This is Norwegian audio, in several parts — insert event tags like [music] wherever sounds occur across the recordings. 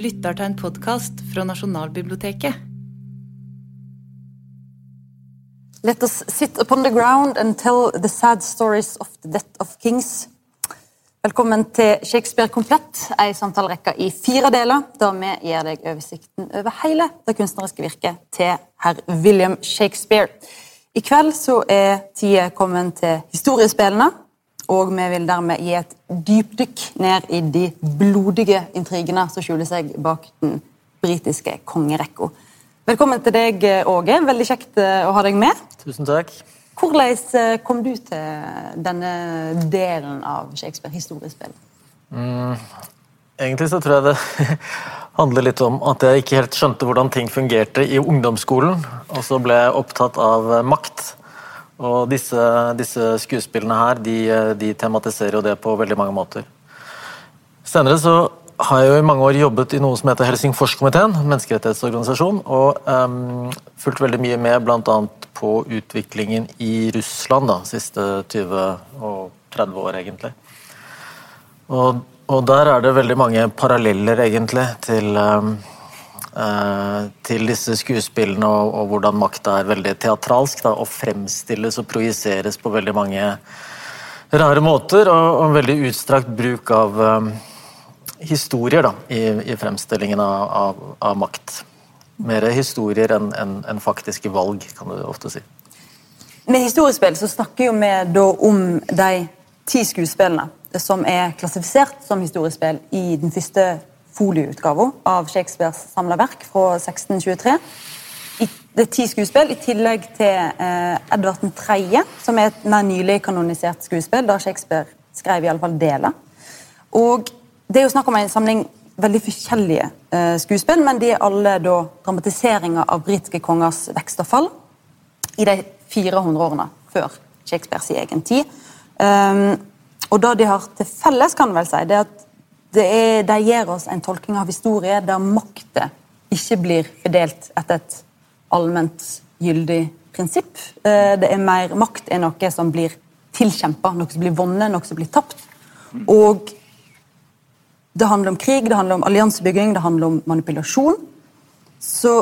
lytter til en podkast fra Nasjonalbiblioteket. Let us sit upon the ground and tell the sad stories of the death of kings. Velkommen til Shakespeare komplett, ei samtalerekke i fire deler, der vi gir deg oversikten over hele det kunstneriske virket til herr William Shakespeare. I kveld så er tida kommet til historiespillene, og vi vil dermed gi et dypdykk ned i de blodige intrigene som skjuler seg bak den britiske kongerekka. Velkommen til deg, Åge. Veldig kjekt eh, å ha deg med. Tusen takk. Hvordan eh, kom du til denne delen av Shakespeare historiespill? Mm, egentlig så tror jeg det [laughs] handler litt om at jeg ikke helt skjønte hvordan ting fungerte i ungdomsskolen, og så ble jeg opptatt av makt. Og disse, disse skuespillene her, de, de, tematiserer jo det på veldig mange måter. Senere så har jeg jo i mange år jobbet i noe som heter Helsingforskomiteen, menneskerettighetsorganisasjon, og um, fulgt veldig mye med bl.a. på utviklingen i Russland da, siste 20 og 30 år, egentlig. Og, og der er det veldig mange paralleller, egentlig, til um, til disse skuespillene, og, og hvordan makta er veldig teatralsk. Da, og fremstilles og projiseres på veldig mange rare måter, og, og veldig utstrakt bruk av um, historier da, i, i fremstillingen av, av, av, makt. Mer historier enn en, en faktiske valg, kan du ofte si. Med historiespill så snakker vi om de ti skuespillene som er klassifisert som historiespill i den første folioutgava av Shakespeares samla verk fra 1623. Det er ti skuespill, i tillegg til eh, Edvard 3., som er et mer nylig kanonisert skuespill, der Shakespeare skrev i alle fall deler. Og Det er jo snakk om en samling veldig forskjellige eh, skuespill, men de er alle da dramatiseringer av britiske kongers vekst og fall i de 400 årene før Shakespeares egen tid. Um, og det de har til felles, kan vel si, det er at er, de gir oss en tolking av historie der makta ikke blir fordelt etter et allment gyldig prinsipp. Eh, det er mer Makt er noe som blir tilkjempa, noe som blir vunnet, noe som blir tapt. Og det handler om krig, det handler om alliansebygging, det handler om manipulasjon. Så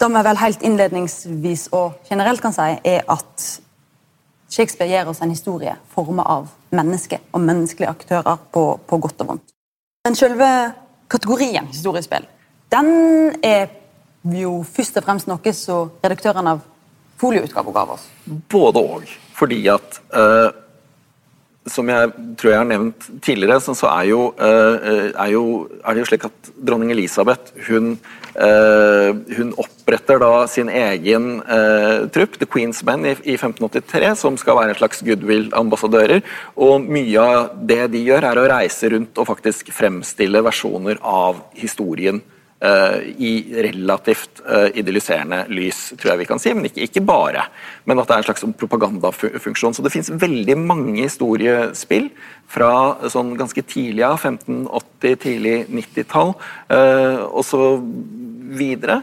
det vi vel helt innledningsvis og generelt kan si, er at Shakespeare gir oss en historie formet av mennesker og menneskelige aktører på, på godt og vondt. Den selve kategorien historiespill den er jo først og fremst noe som redaktøren av folioutgaven ga oss. Både òg. Fordi at uh, som jeg tror jeg har nevnt tidligere, så, er, jo, uh, er, jo, er, det jo slik at dronning Elisabeth hun Eh, hun oppretter da sin egen uh, trupp, The Queen's Men, i, i, 1583, som skal være en slags goodwill-ambassadører. Og mye av det de gjør, er å reise rundt og faktisk fremstille versjoner av historien i relativt uh, idylliserende lys, tror jeg vi kan si. Men ikke, ikke, bare. Men at det er en slags propagandafunksjon. Så det fins veldig mange historiespill fra sånn ganske tidlig av, 1580, tidlig 90-tall, uh, og så videre.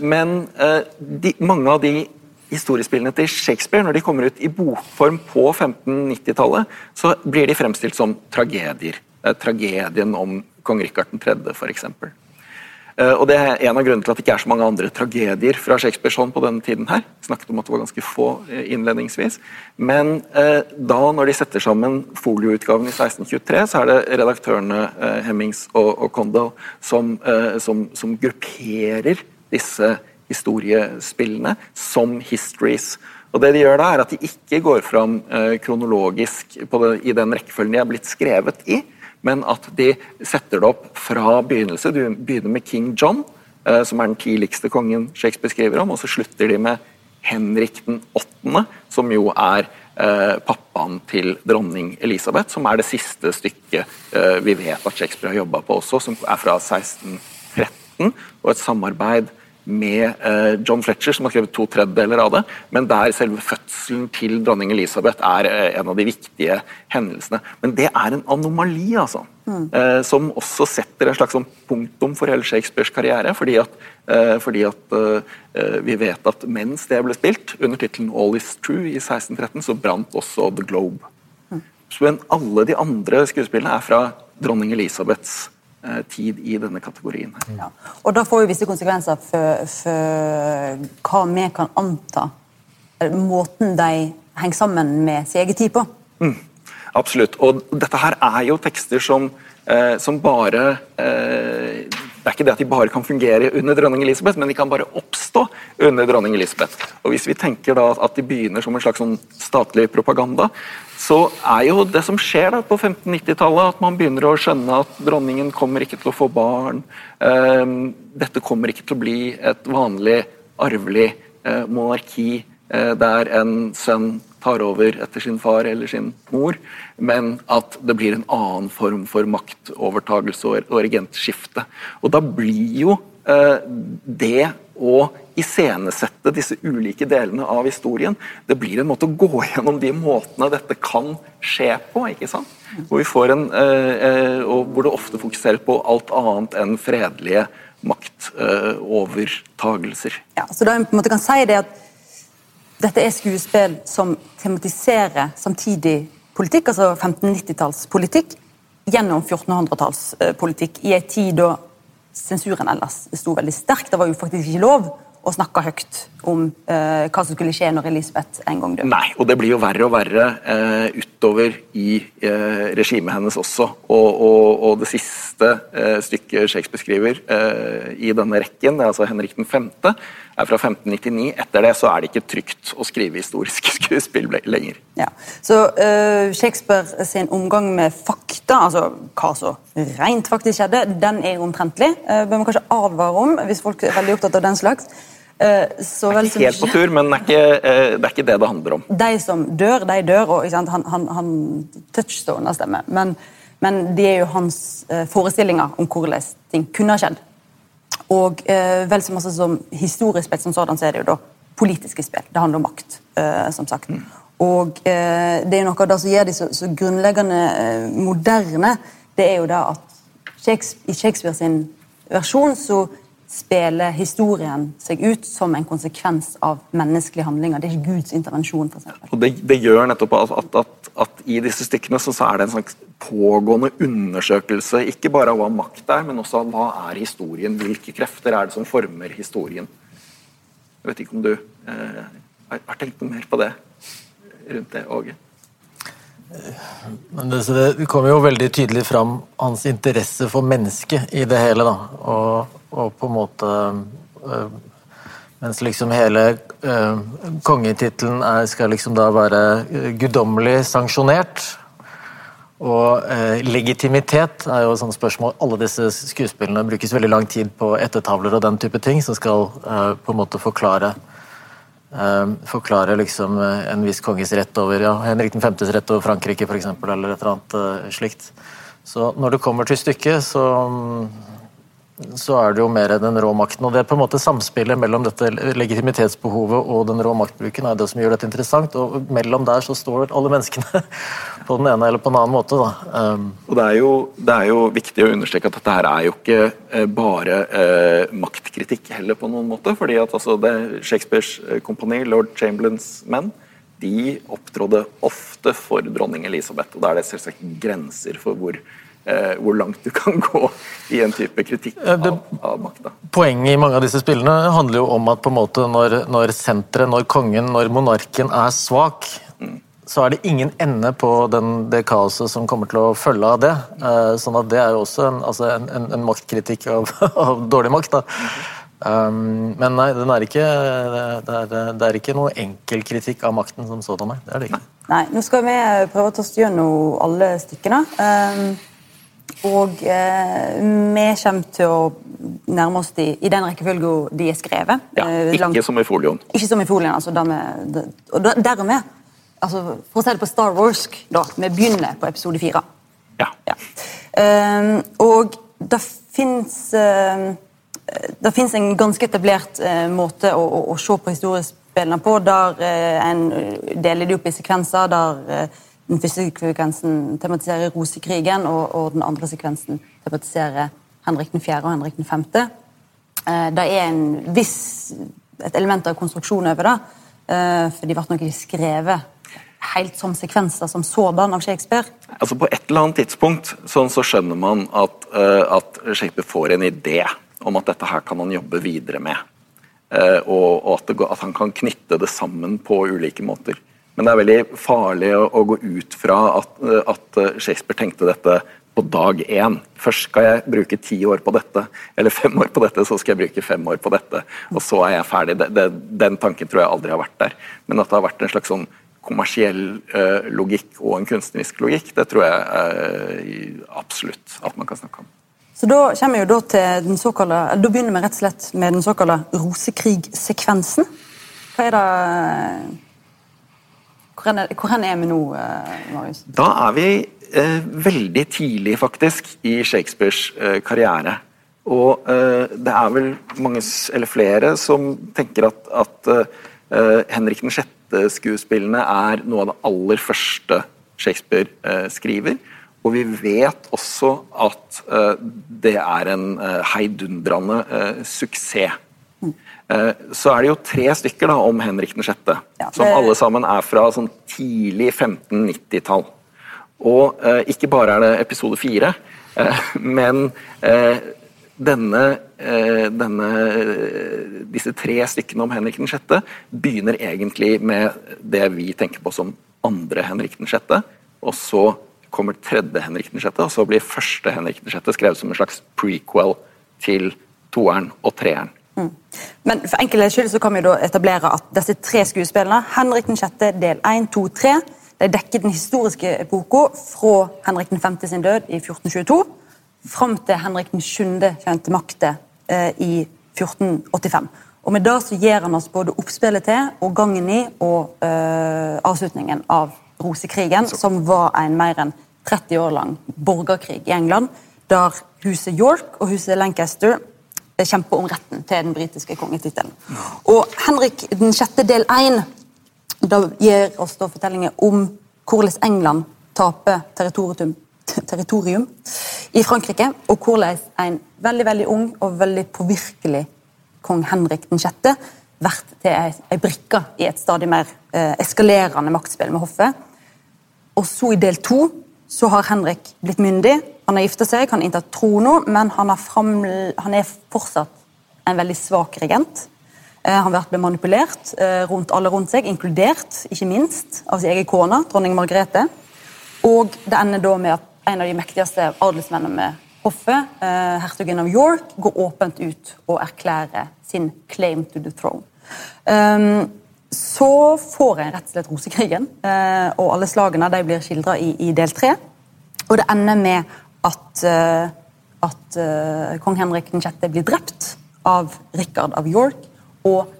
Men de, mange av de historiespillene til Shakespeare, når de kommer ut i bokform på 1590-tallet, så blir de fremstilt som tragedier. Tragedien om kong Rikard 3., f.eks. Eh, og Det er en av grunnene til at det ikke er så mange andre tragedier fra Shakespeares hånd på denne tiden. her. Snakket om at det var ganske få eh, innledningsvis. Men eh, da, når de setter sammen folioutgaven i 1623, så er det redaktørene eh, Hemmings og, og Condell som, eh, som, som, grupperer disse historiespillene som histories. Og det De gjør da er at de ikke går fram eh, kronologisk det, i den rekkefølgen de er blitt skrevet i, men at de setter det opp fra begynnelse. Du begynner med King John, eh, som er den tidligste kongen Shakespeare skriver om, og så slutter de med Henrik den 8., som jo er eh, pappaen til dronning Elisabeth, som er det siste stykket eh, vi vet at Shakespeare har jobba på også, som er fra 1613, og et samarbeid med eh, John Fletcher, som har skrevet to tredjedeler av det, men der selve fødselen til dronning Elisabeth er eh, en av de viktige hendelsene. Men det er en anomali, altså. Mm. Eh, som også setter en slags sånn punktum for hele Shakespeares karriere. Fordi at, fordi at vi vet at mens det ble spilt, under tittelen 'All Is True' i 1613, så brant også The Globe. Mm. Men alle de andre skuespillene er fra dronning Elisabeths tid i denne kategorien. her. Ja. Og Da får jo visse konsekvenser for, for hva vi kan anta måten de henger sammen med sin egen tid på. Mm, absolutt. Og dette her er jo tekster som, eh, som bare eh, Det er ikke det at de bare kan fungere under dronning Elisabeth, men de kan bare oppstå under dronning Elisabeth. Og Hvis vi tenker da at de begynner som en slags sånn statlig propaganda, så er jo det som skjer da på 1590-tallet, at man begynner å skjønne at dronningen kommer ikke til å få barn. Eh, dette kommer ikke til å bli et vanlig arvelig eh, monarki eh, der en sønn tar over etter sin far eller sin mor, men at det blir en annen form for maktovertagelse og, regentskifte. Og da blir jo eh, det å iscenesette disse ulike delene av historien, det blir en måte å gå [laughs] gjennom de måtene dette kan skje på. ikke sant? Hvor, vi får en, eh, eh, og hvor det ofte fokuserer på alt annet enn fredelige maktovertagelser. Ja, så da på en måte kan si det at dette er skuespill som tematiserer samtidig politikk, altså 1590-tallspolitikk, gjennom 1400-tallspolitikk i en tid da sensuren ellers sto veldig sterkt. Det var jo faktisk ikke lov å snakke høyt om eh, hva som skulle skje når Elisabeth en gang døde. Nei, og det blir jo verre og verre eh, utover i eh, regimet hennes også. Og, og, og det siste eh, stykket Shakespeare skriver eh, i denne rekken, det er altså Henrik 5., er fra 1599. Etter det så er det ikke trygt å skrive historiske [laughs] skuespill lenger. Ja, Så uh, Shakespeare sin omgang med fakta, altså hva som rent faktisk skjedde, den er omtrentlig. Uh, bør man kanskje advare om, hvis folk er veldig opptatt av den slags. Uh, så er ikke helt på tur, men det er ikke, uh, det er ikke, det det handler om. De som dør, de dør, og han, han, han touchstoner stemmer. Men, men det er jo hans forestillinger om hvordan ting kunne ha skjedd. Og eh, vel så masse som historisk spill som sådan, så er det jo da politiske spill. Det handler om makt, eh, som sagt. Mm. Og eh, det er noe av det som gjør de så, så grunnleggende eh, moderne, det er jo det at Shakespeare, i Shakespeare sin versjon så spiller historien seg ut som en konsekvens av menneskelige handlinger. Det er ikke Guds intervensjon. For eksempel. og det, det gjør nettopp at, at, at, at, i disse stykkene så, så, er det en slags pågående undersøkelse, ikke bare av hva makt er, men også av hva er historien, hvilke krefter er det som former historien. Jeg vet ikke om du eh, har tenkt noe mer på det rundt det, Åge? Men det, kommer jo veldig tydelig fram hans interesse for mennesket i det hele. da, og og på en måte øh, Mens liksom hele øh, kongetittelen skal liksom da være øh, guddommelig sanksjonert. Og eh, legitimitet er jo et sånt spørsmål. Alle disse skuespillene brukes veldig lang tid på ettertavler og den type ting, som skal eh, på en måte forklare eh, forklare liksom en viss konges rett over ja, Henrik 5.s rett over Frankrike, f.eks., eller et eller annet slikt. Så når det kommer til stykket, så så er det jo mer den rå makten. Og det er på en måte samspillet mellom dette legitimitetsbehovet og den rå maktbruken er det som gjør dette interessant. Og mellom der så står alle menneskene [laughs] på den ene eller på en annen måte. Um. og det er, jo, det er, jo, viktig å understreke at dette her er jo ikke eh, bare eh, maktkritikk heller på noen måte. fordi at altså, det Shakespeares eh, kompani, lord Chamberlains menn, de opptrådde ofte for dronning Elisabeth. Og da er det selvsagt grenser for hvor hvor langt du kan gå i en type kritikk av, av makta. Poenget i mange av disse spillene handler jo om at på en måte når, når senteret, når kongen, når monarken er svak, mm. så er det ingen ende på den, det kaoset som kommer til å følge av det. Eh, sånn at det er jo også en, altså en, en, en maktkritikk av, [laughs] av, dårlig makt. da. Um, men nei, er ikke, det, er, det er ikke noe enkel kritikk av makten som sådan. Det er det ikke. Nei, Nå skal vi prøve å ta oss gjennom alle stykkene. Um, og eh, vi kommer til å nærme oss de i den rekkefølgen de er skrevet. Ja, eh, ikke Langt, som i folioen. Ikke som i folioen, altså. Dermed, og dermed altså, For å si det på Star Wars, da, vi begynner på episode fire. Ja. ja. Um, og det fins uh, det fins en ganske etablert uh, måte å, å, å, se på historiespillene på, der uh, en deler de opp i sekvenser. der den første sekvensen tematiserer rosekrigen, og, og, den andre sekvensen tematiserer Henrik 4. og Henrik 5. Eh, det er en viss, et element av konstruksjon over det, eh, for de ble nok ikke skrevet helt som sekvenser som sådan av Shakespeare? Altså På et eller annet tidspunkt sånn så skjønner man at, uh, at Shakespeare får en idé om at dette her kan han jobbe videre med. Og, og at, det, at, han kan knytte det sammen på ulike måter. Men det er veldig farlig å, å gå ut fra at, at, Shakespeare tenkte dette på dag én. Først skal jeg bruke ti år på dette, eller fem år på dette, så skal jeg bruke fem år på dette. Og så er jeg ferdig. Det, det, den tanken tror jeg aldri har vært der. Men at det har vært en slags sånn kommersiell eh, logikk og en kunstnerisk logikk, det tror jeg eh, absolutt at man kan snakke om. Så Da kommer jo da til den såkalte, da begynner vi rett og slett med den såkalte rosekrigsekvensen. Hva er det Hvor er, vi nå, uh, Marius? Da er vi veldig tidlig, faktisk, i Shakespeares karriere. Og det er vel mange, eller flere, som tenker at, at Henrik 6 skuespillene er noe av det aller første Shakespeare eh, skriver. Og vi vet også at eh, det er en eh, heidundrende suksess. Så er det jo tre stykker da, om Henrik 6., ja, som alle sammen er fra sånn tidlig 1590-tall. Og ikke bare er det episode fire, men denne, eh, denne, disse tre stykkene om Henrik 6. begynner egentlig med det vi tenker på som andre Henrik 6., og så kommer tredje Henrik 6., og så blir første Henrik 6. skrevet som en slags prequel til toeren og treeren. Mm. Men for enkelhets skyld så kan vi da etablere at disse tre skuespillene, Henrik 6. del 1, 2, 3, de dekker den historiske epoka fra Henrik 5. sin død i 1422 fram til Henrik 7. kommer til makta eh, i 1485. Og Med det så gir han oss både oppspillet til og gangen i og eh, avslutningen av rosekrigen, som var en mer enn 30 år lang borgerkrig i England, der huset York og huset Lancaster eh, kjemper om retten til den britiske kongetittelen. Og Henrik den sjette del 1 da gir oss da fortellinger om hvordan England taper territorium territorium i Frankrike, og hvordan en veldig veldig ung og veldig påvirkelig kong Henrik den 6. vært til ei brikke i et stadig mer eh, eskalerende maktspill med hoffet. Og så i del to så har Henrik blitt myndig. Han har gifta seg, han har inntatt trona, men han, han, er fortsatt en veldig svak regent. Eh, han har blitt manipulert eh, rundt alle rundt seg, inkludert, ikke minst, av sin egen kone, dronning Margrethe. Og det ender da med at en av de mektigste adelsmennene med hoffet, eh, hertugen av York, går åpent ut og erklærer sin claim to the throne. Um, så får en rett og slett rosekrigen, uh, og alle slagene de blir skildra i, i, del tre. Og det ender med at, uh, at uh, kong Henrik 6. blir drept av Rikard av York, og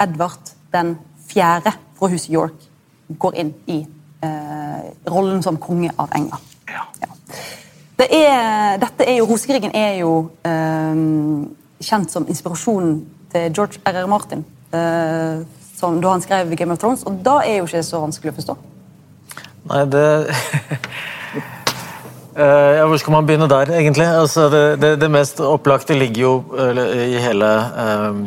Edvard den fjerde fra huset York går inn i rollen som konge av England. Ja. Det er, dette er jo, Rosekrigen er jo eh, kjent som inspirasjonen til George R.R. Martin. Eh, som, da han skrev Game of Thrones, og da er jo ikke så vanskelig å forstå. Nei, det ja, Hvor skal man begynne der, egentlig? Altså, det, det, det, mest opplagte ligger jo i hele um,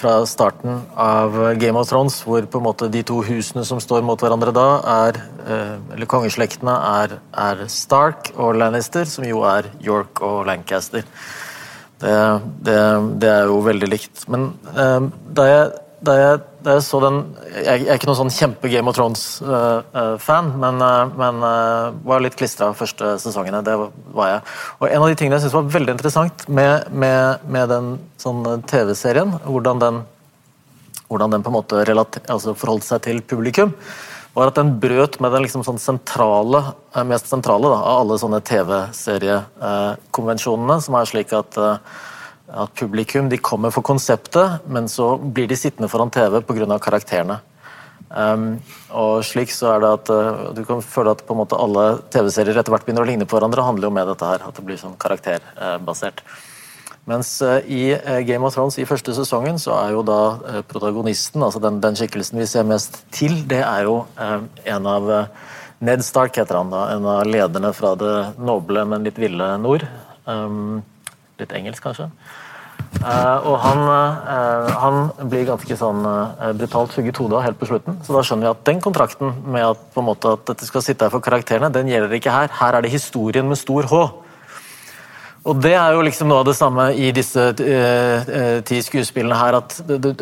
fra starten av Game of Thrones, hvor på en måte de to husene som står mot hverandre da, er eh, Eller kongeslektene er, er Stark og Lannister, som jo er York og Lancaster. Det, det er jo veldig likt. Men um, da jeg, da jeg, så den Jeg er ikke noen sånn kjempe Game of Thrones-fan, uh, uh, men, uh, men var litt klistra første sesongene. Det var jeg. Og En av de tingene jeg syntes var veldig interessant med, med, med den sånn TV-serien, hvordan den, hvordan den på en måte relater, altså forholdt seg til publikum, var at den brøt med den liksom sånn sentrale, mest sentrale da, av alle sånne TV-seriekonvensjonene, som er slik at at publikum de kommer for konseptet, men så blir de sittende foran TV pga. karakterene. Um, og slik så er det at uh, Du kan føle at på en måte alle TV-serier etter hvert begynner å ligne på hverandre. handler jo med dette her, At det blir sånn karakterbasert. Mens uh, i uh, Game of Thrones i første sesongen så er jo da protagonisten, altså den, den, skikkelsen vi ser mest til, det er jo en av Ned Stark heter han da, en av lederne fra det noble, men litt ville nord. Um, litt engelsk, kanskje. Eh, og han, eh, han blir ganske sånn eh, brutalt hugget hodet av helt på slutten. Så da skjønner vi at den kontrakten med at, på en måte, at dette skal sitte her for karakterene, den gjelder ikke her. Her er det historien med stor H. Og det er jo liksom noe av det samme i disse eh, eh, ti skuespillene her, at du, du,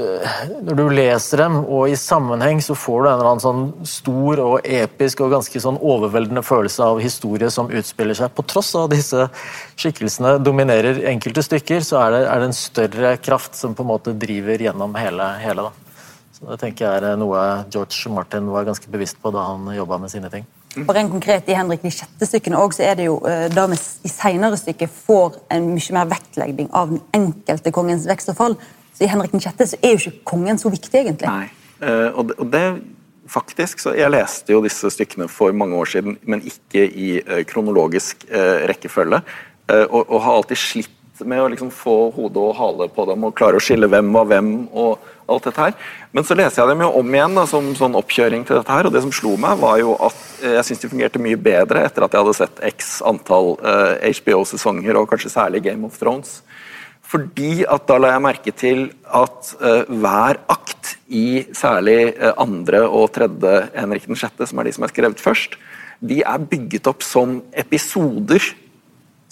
når du leser dem og i sammenheng, så får du en eller annen sånn stor og episk og ganske sånn overveldende følelse av historie som utspiller seg. På tross av disse skikkelsene dominerer enkelte stykker, så er det, er det en større kraft som på en måte driver gjennom hele. hele da. Så Det tenker jeg er noe George Martin var ganske bevisst på da han jobba med sine ting. For rent konkret I Henrik de sjette-stykkene også, så er det jo eh, da vi i senere stykker får en mye mer vektlegging av den enkelte kongens vekst og fall. Så I Henrik den sjette så er jo ikke kongen så viktig, egentlig. Nei, uh, og, det, og det faktisk, så Jeg leste jo disse stykkene for mange år siden, men ikke i uh, kronologisk rekkefølge. Og, og, har alltid slitt med å liksom få hode og hale på dem og klare å skille hvem var hvem. og alt dette her. Men så leser jeg dem jo om igjen da, som sånn oppkjøring til dette her, og det som slo meg, var jo at eh, jeg syns de fungerte mye bedre etter at jeg hadde sett x antall eh, HBO-sesonger, og kanskje særlig Game of Thrones. Fordi at da la jeg merke til at uh, hver akt i særlig uh, andre og tredje Henrik 6., som er de som er skrevet først, de er bygget opp som episoder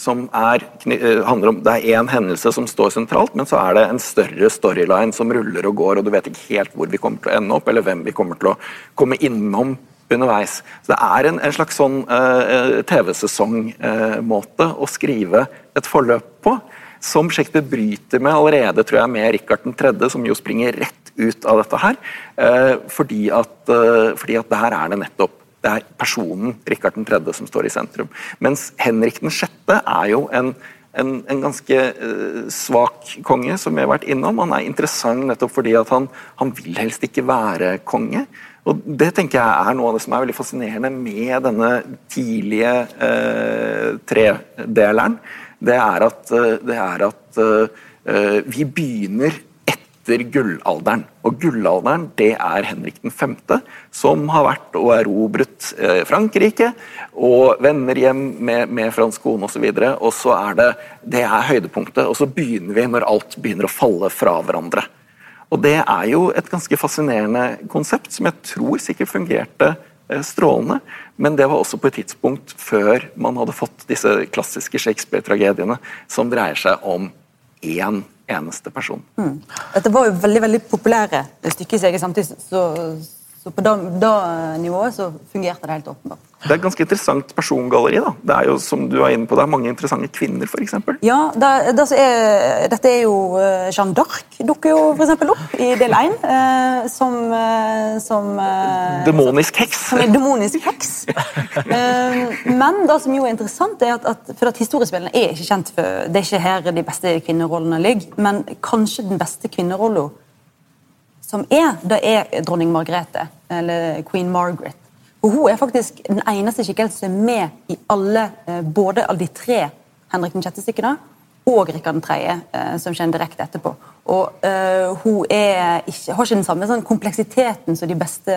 som er, eh, handler om Det er én hendelse som står sentralt, men så er det en større storyline som ruller og går, og du vet ikke helt hvor vi kommer til å ende opp, eller hvem vi kommer til å komme innom underveis. Så Det er en, en slags sånn uh, TV-sesongmåte uh, å skrive et forløp på, som Shakespeare bryter med allerede tror jeg, med Rikard 3., som jo springer rett ut av dette her. Uh, fordi, at, fordi at der er det nettopp det er personen Rikard 3. som står i sentrum. Mens Henrik 6. er jo en, en, en ganske uh, svak konge, som vi har vært innom. Han er interessant nettopp fordi at han, han, vil helst ikke være konge. Og Det tenker jeg er noe av det som er veldig fascinerende med denne tidlige uh, tredeleren. Det er at, uh, det er at vi begynner etter gullalderen. Og Gullalderen det er Henrik 5., som har vært og erobret eh, Frankrike og vender hjem med, med fransk kone osv. Og, så og så er det det er høydepunktet, og så begynner vi når alt begynner å falle fra hverandre. Og Det er jo et ganske fascinerende konsept, som jeg tror sikkert fungerte eh, strålende. Men det var også på et tidspunkt før man hadde fått disse klassiske Shakespeare-tragediene, som dreier seg om én eneste person. Mm. Dette var jo veldig veldig populære stykker i seg samtidig, så, så på det nivået så fungerte det helt åpenbart. Det er et ganske interessant persongalleri. da. Det er jo som du er inne på, det er mange interessante kvinner, f.eks. Ja, det, det er, dette er jo uh, Jeanne d'Arc dukker jo for eksempel opp i del én. Eh, som, som eh, Demonisk heks. Som er demonisk heks. [laughs] men det som jo er interessant, er at, at for at historiespillene er ikke kjent for Det er ikke her de beste kvinnerollene ligger, men kanskje den beste kvinnerollen som er, det er dronning Margrethe, eller queen Margaret. Og Hun er faktisk den eneste skikkelsen som er med i alle, eh, både av de tre Henrik 6.-stykkene og Rikard 3., eh, som kommer direkte etterpå. Og uh, Hun ikke, har ikke den samme sånn kompleksiteten som de beste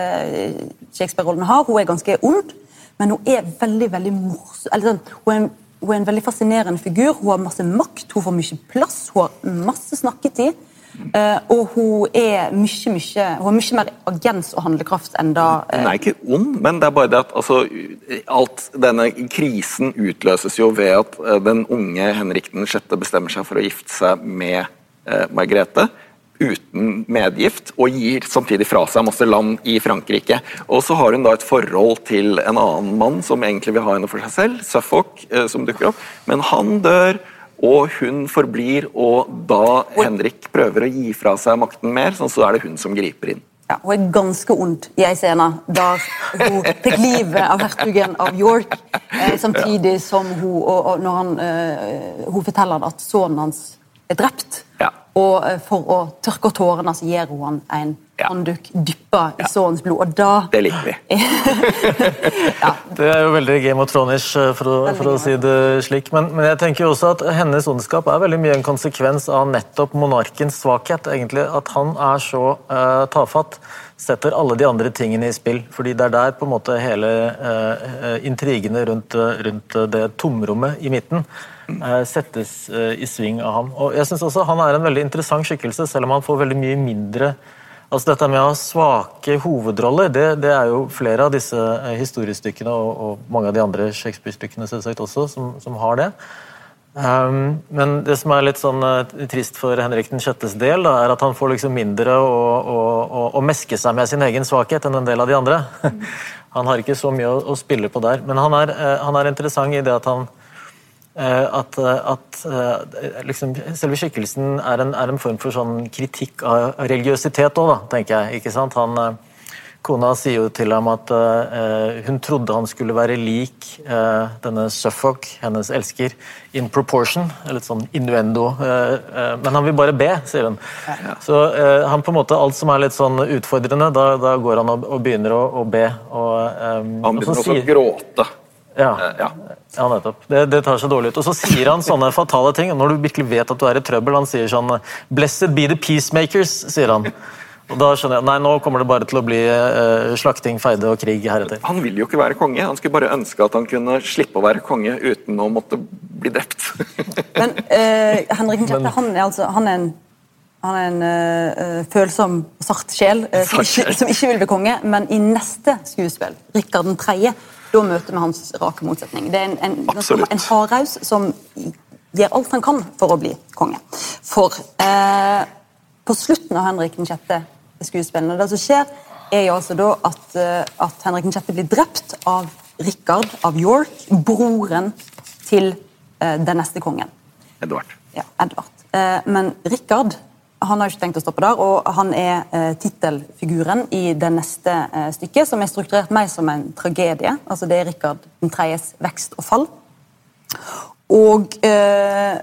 Shakespeare-rollene har. Hun er ganske ond, men hun er veldig veldig morsom. Sånn, hun, hun er en veldig fascinerende figur. Hun har masse makt, hun får mye plass, hun har masse snakketid. Uh, og hun er mye, mye, hun har mye mer agens og handlekraft enn da uh, Hun er ikke ond, men det er bare det at altså, alt, denne krisen utløses jo ved at uh, den unge Henrik 6. bestemmer seg for å gifte seg med Margrethe uten medgift, og gir samtidig fra seg masse land i Frankrike. Og så har hun da et forhold til en annen mann som egentlig vil ha henne for seg selv, Suffolk, som dukker opp, men han dør. Og hun forblir, og da Henrik prøver å gi fra seg makten mer, sånn så er det hun som griper inn. Ja, Hun er ganske ond i ei scene der hun fikk livet av hertugen av York, eh, samtidig som hun, og, og når han, eh, hun forteller at sønnen hans er drept. Ja. Og eh, for å tørke tårene så gir hun han en håndduk dyppa i sønnens blod, og da Det liker vi. [laughs] ja, [laughs] Det er jo veldig Game of Thrones, eh, for, å- for å si det slik. Men, men jeg tenker jo også at hennes ondskap er veldig mye en konsekvens av nettopp monarkens svakhet. egentlig, At han er så uh, tafatt, setter alle de andre tingene i spill. fordi det er der på en måte hele eh, intrigene rundt, rundt det tomrommet i midten settes eh, i sving av ham. Og jeg synes også Han er en veldig interessant skikkelse, selv om han får veldig mye mindre Altså Dette med å ha svake hovedroller, det, det er jo flere av disse eh, historiestykkene og, og mange av de andre Shakespeare-stykkene selvsagt også, som, som har det. Um, men det som er litt sånn eh, trist for Henrik den sjettes del, da, er at han får liksom mindre å, å, å, å meske seg med sin egen svakhet enn en del av de andre. [laughs] Han har ikke så mye å, spille på der, men han er, eh, han er interessant i det at han Eh, at, at eh, liksom, selve skikkelsen er en, er en, form for sånn kritikk av religiøsitet òg, tenker jeg. ikke sant? Han, eh, kona sier jo til ham at uh, hun trodde han skulle være lik uh, denne Suffolk, hennes elsker, in proportion. Litt sånn innuendo. Uh, men han vil bare be, sier hun. Ja. Så han på en måte, alt som er litt sånn utfordrende, da, da går han og, og begynner å, å be. Og, um, han begynner også å gråte. Ja. ja. Ja nettopp. Det, det, tar seg dårlig ut. Og så sier han sånne fatale ting. Når du virkelig vet at du er i trøbbel, han sier sånn 'Blessed be the peacemakers', sier han. Og da skjønner jeg, nei, Nå kommer det bare til å bli uh, slakting, feide og krig heretter. Han vil jo ikke være konge. Han skulle bare ønske at han kunne slippe å være konge uten å måtte bli drept. [laughs] Men uh, Henrik 6. Han er altså han er en, han er en uh, følsom, sart sjel som, ikke, som ikke vil bli konge, men i neste skuespill, Rikard 3., da møter vi hans rake motsetning. Det er en, en, en hardhaus som gjør alt han kan for å bli konge. For eh, på slutten av Henrik 6. skuespillene, det som skjer, er jo altså da at, at Henrik 6. blir drept av Rikard av York, broren til eh, den neste kongen. Edvard. Ja, Edvard. Eh, men Rikard han har ikke tenkt å stoppe der, og han er eh, tittelfiguren i det neste eh, stykket, som er strukturert mer som en tragedie. Altså Det er Rikard 3.s vekst og fall. Og eh,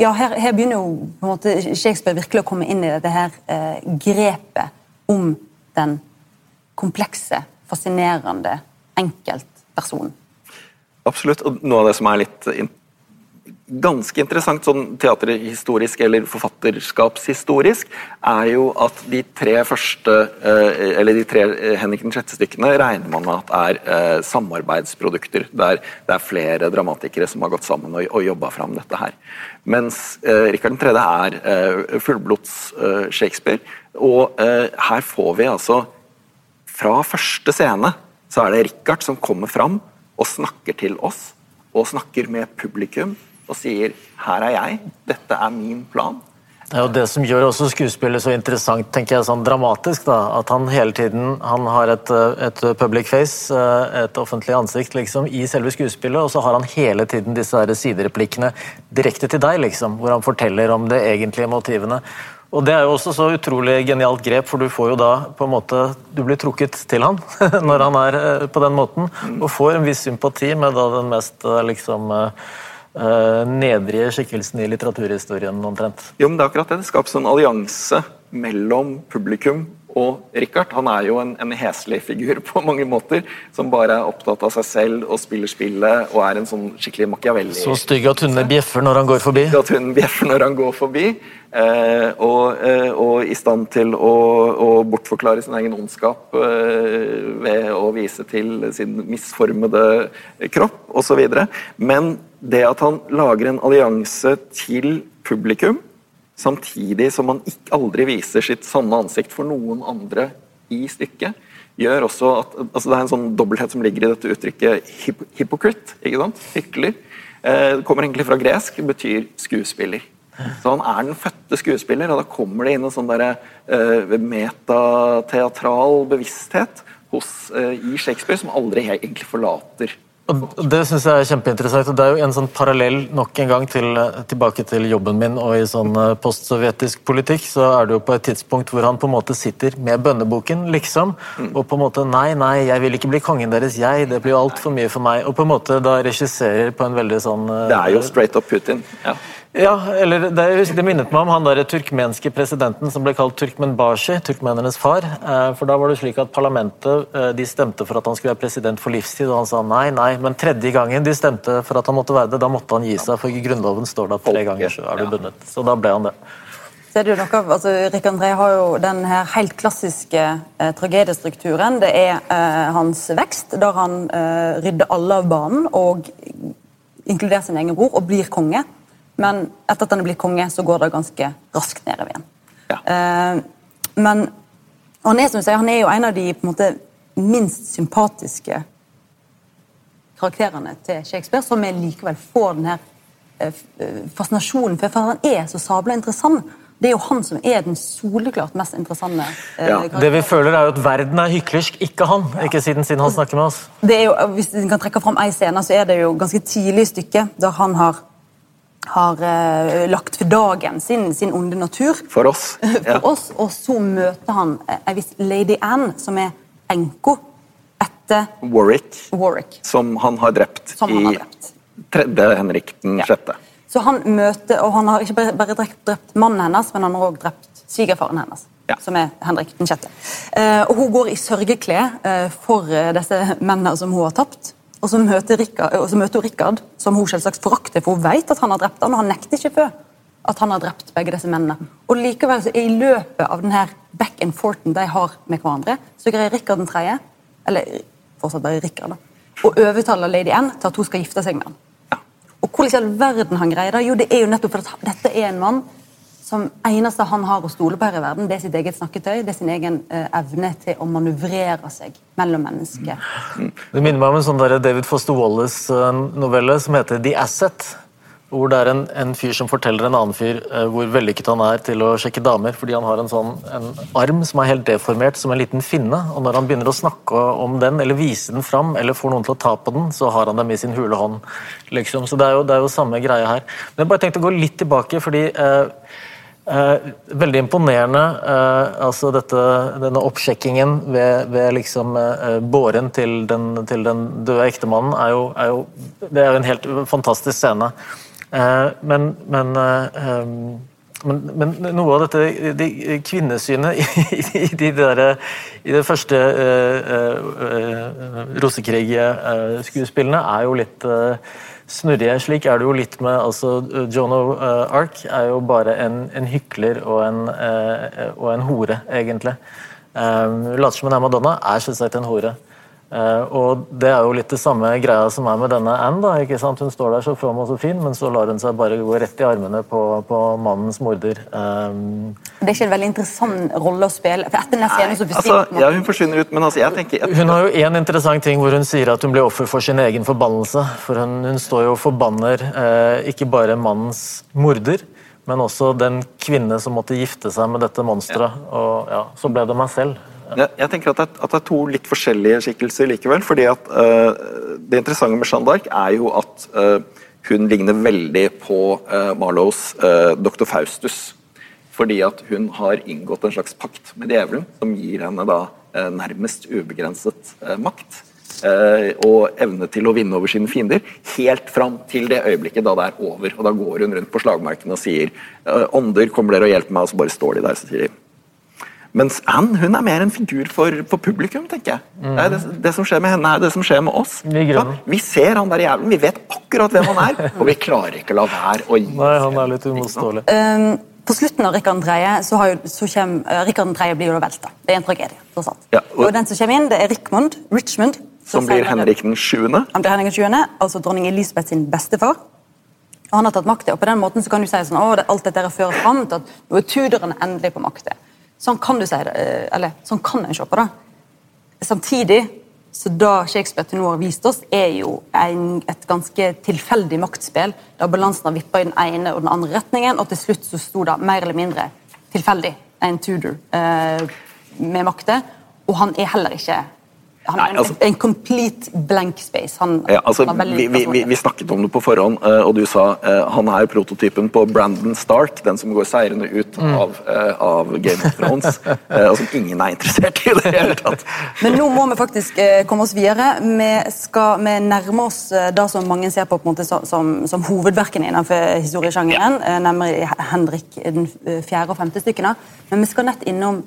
ja, her, her, begynner jo på en måte Shakespeare virkelig å komme inn i dette her eh, grepet om den komplekse, fascinerende enkeltpersonen. Absolutt. Og noe av det som er litt ganske interessant sånn teaterhistorisk eller forfatterskapshistorisk, er jo at de tre første eh, eller de tre Henrik den 6.-stykkene regner man med at er eh, samarbeidsprodukter. Der det er flere dramatikere som har gått sammen og, og jobba fram dette her. Mens Rikard 3. er fullblods Shakespeare. Og her får vi altså Fra første scene så er det Rikard som kommer fram og snakker til oss og snakker med publikum og sier 'her er jeg, dette er min plan'. Det er jo det som gjør også skuespillet så interessant, tenker jeg, sånn dramatisk. da, At han hele tiden han har et, et public face, et offentlig ansikt, liksom, i selve skuespillet, og så har han hele tiden disse her sidereplikkene direkte til deg, liksom, hvor han forteller om det egentlige motivene. Og Det er jo også så utrolig genialt grep, for du får jo da på en måte, du blir trukket til han [laughs] når han er på den måten, og får en viss sympati med da den mest liksom nedrige skikkelsen i litteraturhistorien, omtrent. Jo, men det er akkurat det. Det skapes en allianse mellom publikum og Richard. Han er jo en, en heslig figur på mange måter, som bare er opptatt av seg selv og spiller spillet og er en sånn skikkelig Machiavelli. Så stygg at hundene bjeffer når han går forbi? At hunden bjeffer når han går forbi. Eh, og, eh, og, i stand til å, å, bortforklare sin egen ondskap eh, ved å vise til sin misformede kropp osv. Men det at han lager en allianse til publikum samtidig som man ikke aldri viser sitt sanne ansikt for noen andre i stykket, gjør også at altså Det er en sånn dobbelthet som ligger i dette uttrykket hip hypocrite. ikke sant? Hykler. Eh, det kommer egentlig fra gresk, betyr skuespiller. Så han er den fødte skuespiller, og da kommer det inn en sånn der, uh, metateatral bevissthet hos, uh, i Shakespeare som aldri egentlig forlater og Det synes jeg er kjempeinteressant. og Det er jo en sånn parallell nok en gang til, tilbake til jobben min og i sånn eh, postsovjetisk politikk. Så er det jo på et tidspunkt hvor han på en måte sitter med bønneboken, liksom. Mm. Og på en måte Nei, nei, jeg vil ikke bli kongen deres, jeg. Det blir altfor mye for meg. Og på en måte da regisserer på en veldig sånn Det er jo straight up Putin. ja. Ja, eller det, det, minnet meg om han der turkmenske presidenten som ble kalt Turkmenbashi, turkmenernes far. Eh, for da var det slik at Parlamentet eh, de stemte for at han skulle være president for livstid, og han sa nei, nei. Men tredje gangen de stemte for at han måtte være det, da måtte han gi seg, for i Grunnloven står det at tre ganger så er du bundet. Så da ble han det. Så er det jo noe, altså, Rik André har jo den her helt klassiske eh, tragediestrukturen. Det er eh, hans vekst, der han eh, rydder alle av banen og inkluderer sin egen bror og blir konge. Men etter at han er blitt konge, så går det ganske raskt nedover igjen. Ja. Uh, men han er, som jeg sier, han er jo en av de på en måte, minst sympatiske karakterene til Shakespeare, som likevel får den her uh, fascinasjonen for, for han er så sabla interessant. Det er jo han som er den soleklart mest interessante. Eh, ja. Det vi føler er jo at verden er hyklersk, ikke han. Ja. Ikke siden, siden han snakker med oss. Det er jo, Hvis vi kan trekke fram ei scene, så er det jo ganske tidlig i stykket der han har har uh, lagt for dagen sin, sin onde natur. For oss. [laughs] Ja. for oss, Og så møter han ei uh, viss lady Anne, som er enka etter Warwick, Warwick. Som han har drept som i har drept. tredje Henrik den ja. sjette. Så han møter, og han har ikke bare, bare drept, drept, mannen hennes, men han har også drept svigerfaren hennes. Ja. Som er Henrik den sjette. Uh, og hun går i sørgeklær for disse mennene som hun har tapt. Og så møter, Rikard, og så møter hun Rikard, som hun selvsagt forakter, for hun vet at han har drept han, og han nekter ikke før at han har drept begge disse mennene. Og likevel så i løpet av denne back and forthen de har med hverandre, så greier Rikard den tredje, eller fortsatt bare Rikard, da, å overtale Lady Anne til at hun skal gifte seg med han. Og hvordan i all verden han greier det? Jo, det er jo nettopp for at dette er en mann som eneste han har å stole på her i verden, det er sitt eget snakketøy, det er sin egen uh, evne til å manøvrere seg mellom mennesker. Det minner meg om en sånn David Foster Wallace-novelle som heter The Asset. Hvor det er en, en, fyr som forteller en annen fyr uh, hvor vellykket han er til å sjekke damer, fordi han har en sånn en arm som er helt deformert som en liten finne. og Når han begynner å snakke om den, eller vise den fram, eller får noen til å ta på den, så har han dem i sin hule hånd. liksom. Så det er jo, det er jo samme greie her. Men jeg bare tenkte å gå litt tilbake, fordi uh, Eh, veldig imponerende. Eh, altså dette, denne oppsjekkingen ved, ved liksom eh, båren til den, til den døde ektemannen er jo, er jo, Det er jo en helt fantastisk scene. Eh, men, men, eh, men, men, noe av dette de kvinnesynet i, de der, i det første eh, eh Rosekrig-skuespillene er jo litt snurrige. Slik er det jo litt med altså, Joan of uh, Arc er jo bare en, en hykler og en, uh, og en, hore, egentlig. Um, later som hun er Madonna, er selvsagt en hore. Uh, og Det er jo litt det samme greia som er med denne Anne. da, ikke sant? Hun står der så from og så fin, men så lar hun seg bare gå rett i armene på, på mannens morder. Um, det er ikke en veldig interessant rolle å spille. for etter denne scenen så altså, ja, Hun forsvinner ut, men altså, jeg tenker... Jeg... Hun har jo én interessant ting hvor hun sier at hun blir offer for sin egen forbannelse. For hun, hun står jo og forbanner eh, ikke bare mannens morder, men også den kvinne som måtte gifte seg med dette monsteret. Ja. Og ja, så ble det meg selv. Jeg tenker at det, at det, er, to litt forskjellige skikkelser likevel. fordi at uh, Det interessante med Jeanne d'Arc er jo at uh, hun ligner veldig på uh, Marlows Dr. Faustus. Fordi at hun har inngått en slags pakt med djevelen som gir henne da nærmest ubegrenset makt. og evne til å vinne over sine fiender, helt fram til det øyeblikket da det er over. og Da går hun rundt på slagmarkene og sier ånder, kommer dere og hjelper meg? Og så bare står de der og sier mens Anne hun er mer en figur for, for publikum, tenker jeg. Mm. Det, det, det, som skjer med henne, er det som skjer med oss. Vi ser han der jævlen, vi vet akkurat hvem han er, [laughs] og vi klarer ikke å la være å gi Nei, han er litt umotståelig. Um, på slutten av Rikard 3. så, har jo, så kommer, uh, Rikard 3. blir jo da velta. Det er en tragedie. Ja, og, og, den som kommer inn, det er Rickmond, Richmond. Som blir Henrik den 7. Han blir Henrik den 7., altså dronning Elisabeth sin bestefar. Og han har tatt makta. Og på den måten så kan du si sånn, å, alt dette fører fram til at nå er Tudorene endelig på makta. Sånn kan du si det, eh, eller sånn kan en se på det. Samtidig så da Shakespeare til nå har vist oss, er jo en, et ganske tilfeldig maktspill. Da balansen har vippa i den ene og den andre retningen, og til slutt så sto det mer eller mindre tilfeldig en Tudor eh, med makta. Og han er heller ikke han Nei, er en, altså- en complete blank space. Han, Ja, altså, han vi, vi, vi, snakket om det på forhånd, eh, og du sa eh, han er prototypen på Brandon Stark, den som går seirende ut av, eh, av Game of Thrones, og som ingen er interessert i i det hele tatt. Men nå må vi faktisk komme oss videre. Vi skal vi nærmer oss det som mange ser på, på en måte, som, som, hovedverkene innenfor historiesjangeren, ja. nemlig Henrik den fjerde og femte stykkene. Men vi skal nett innom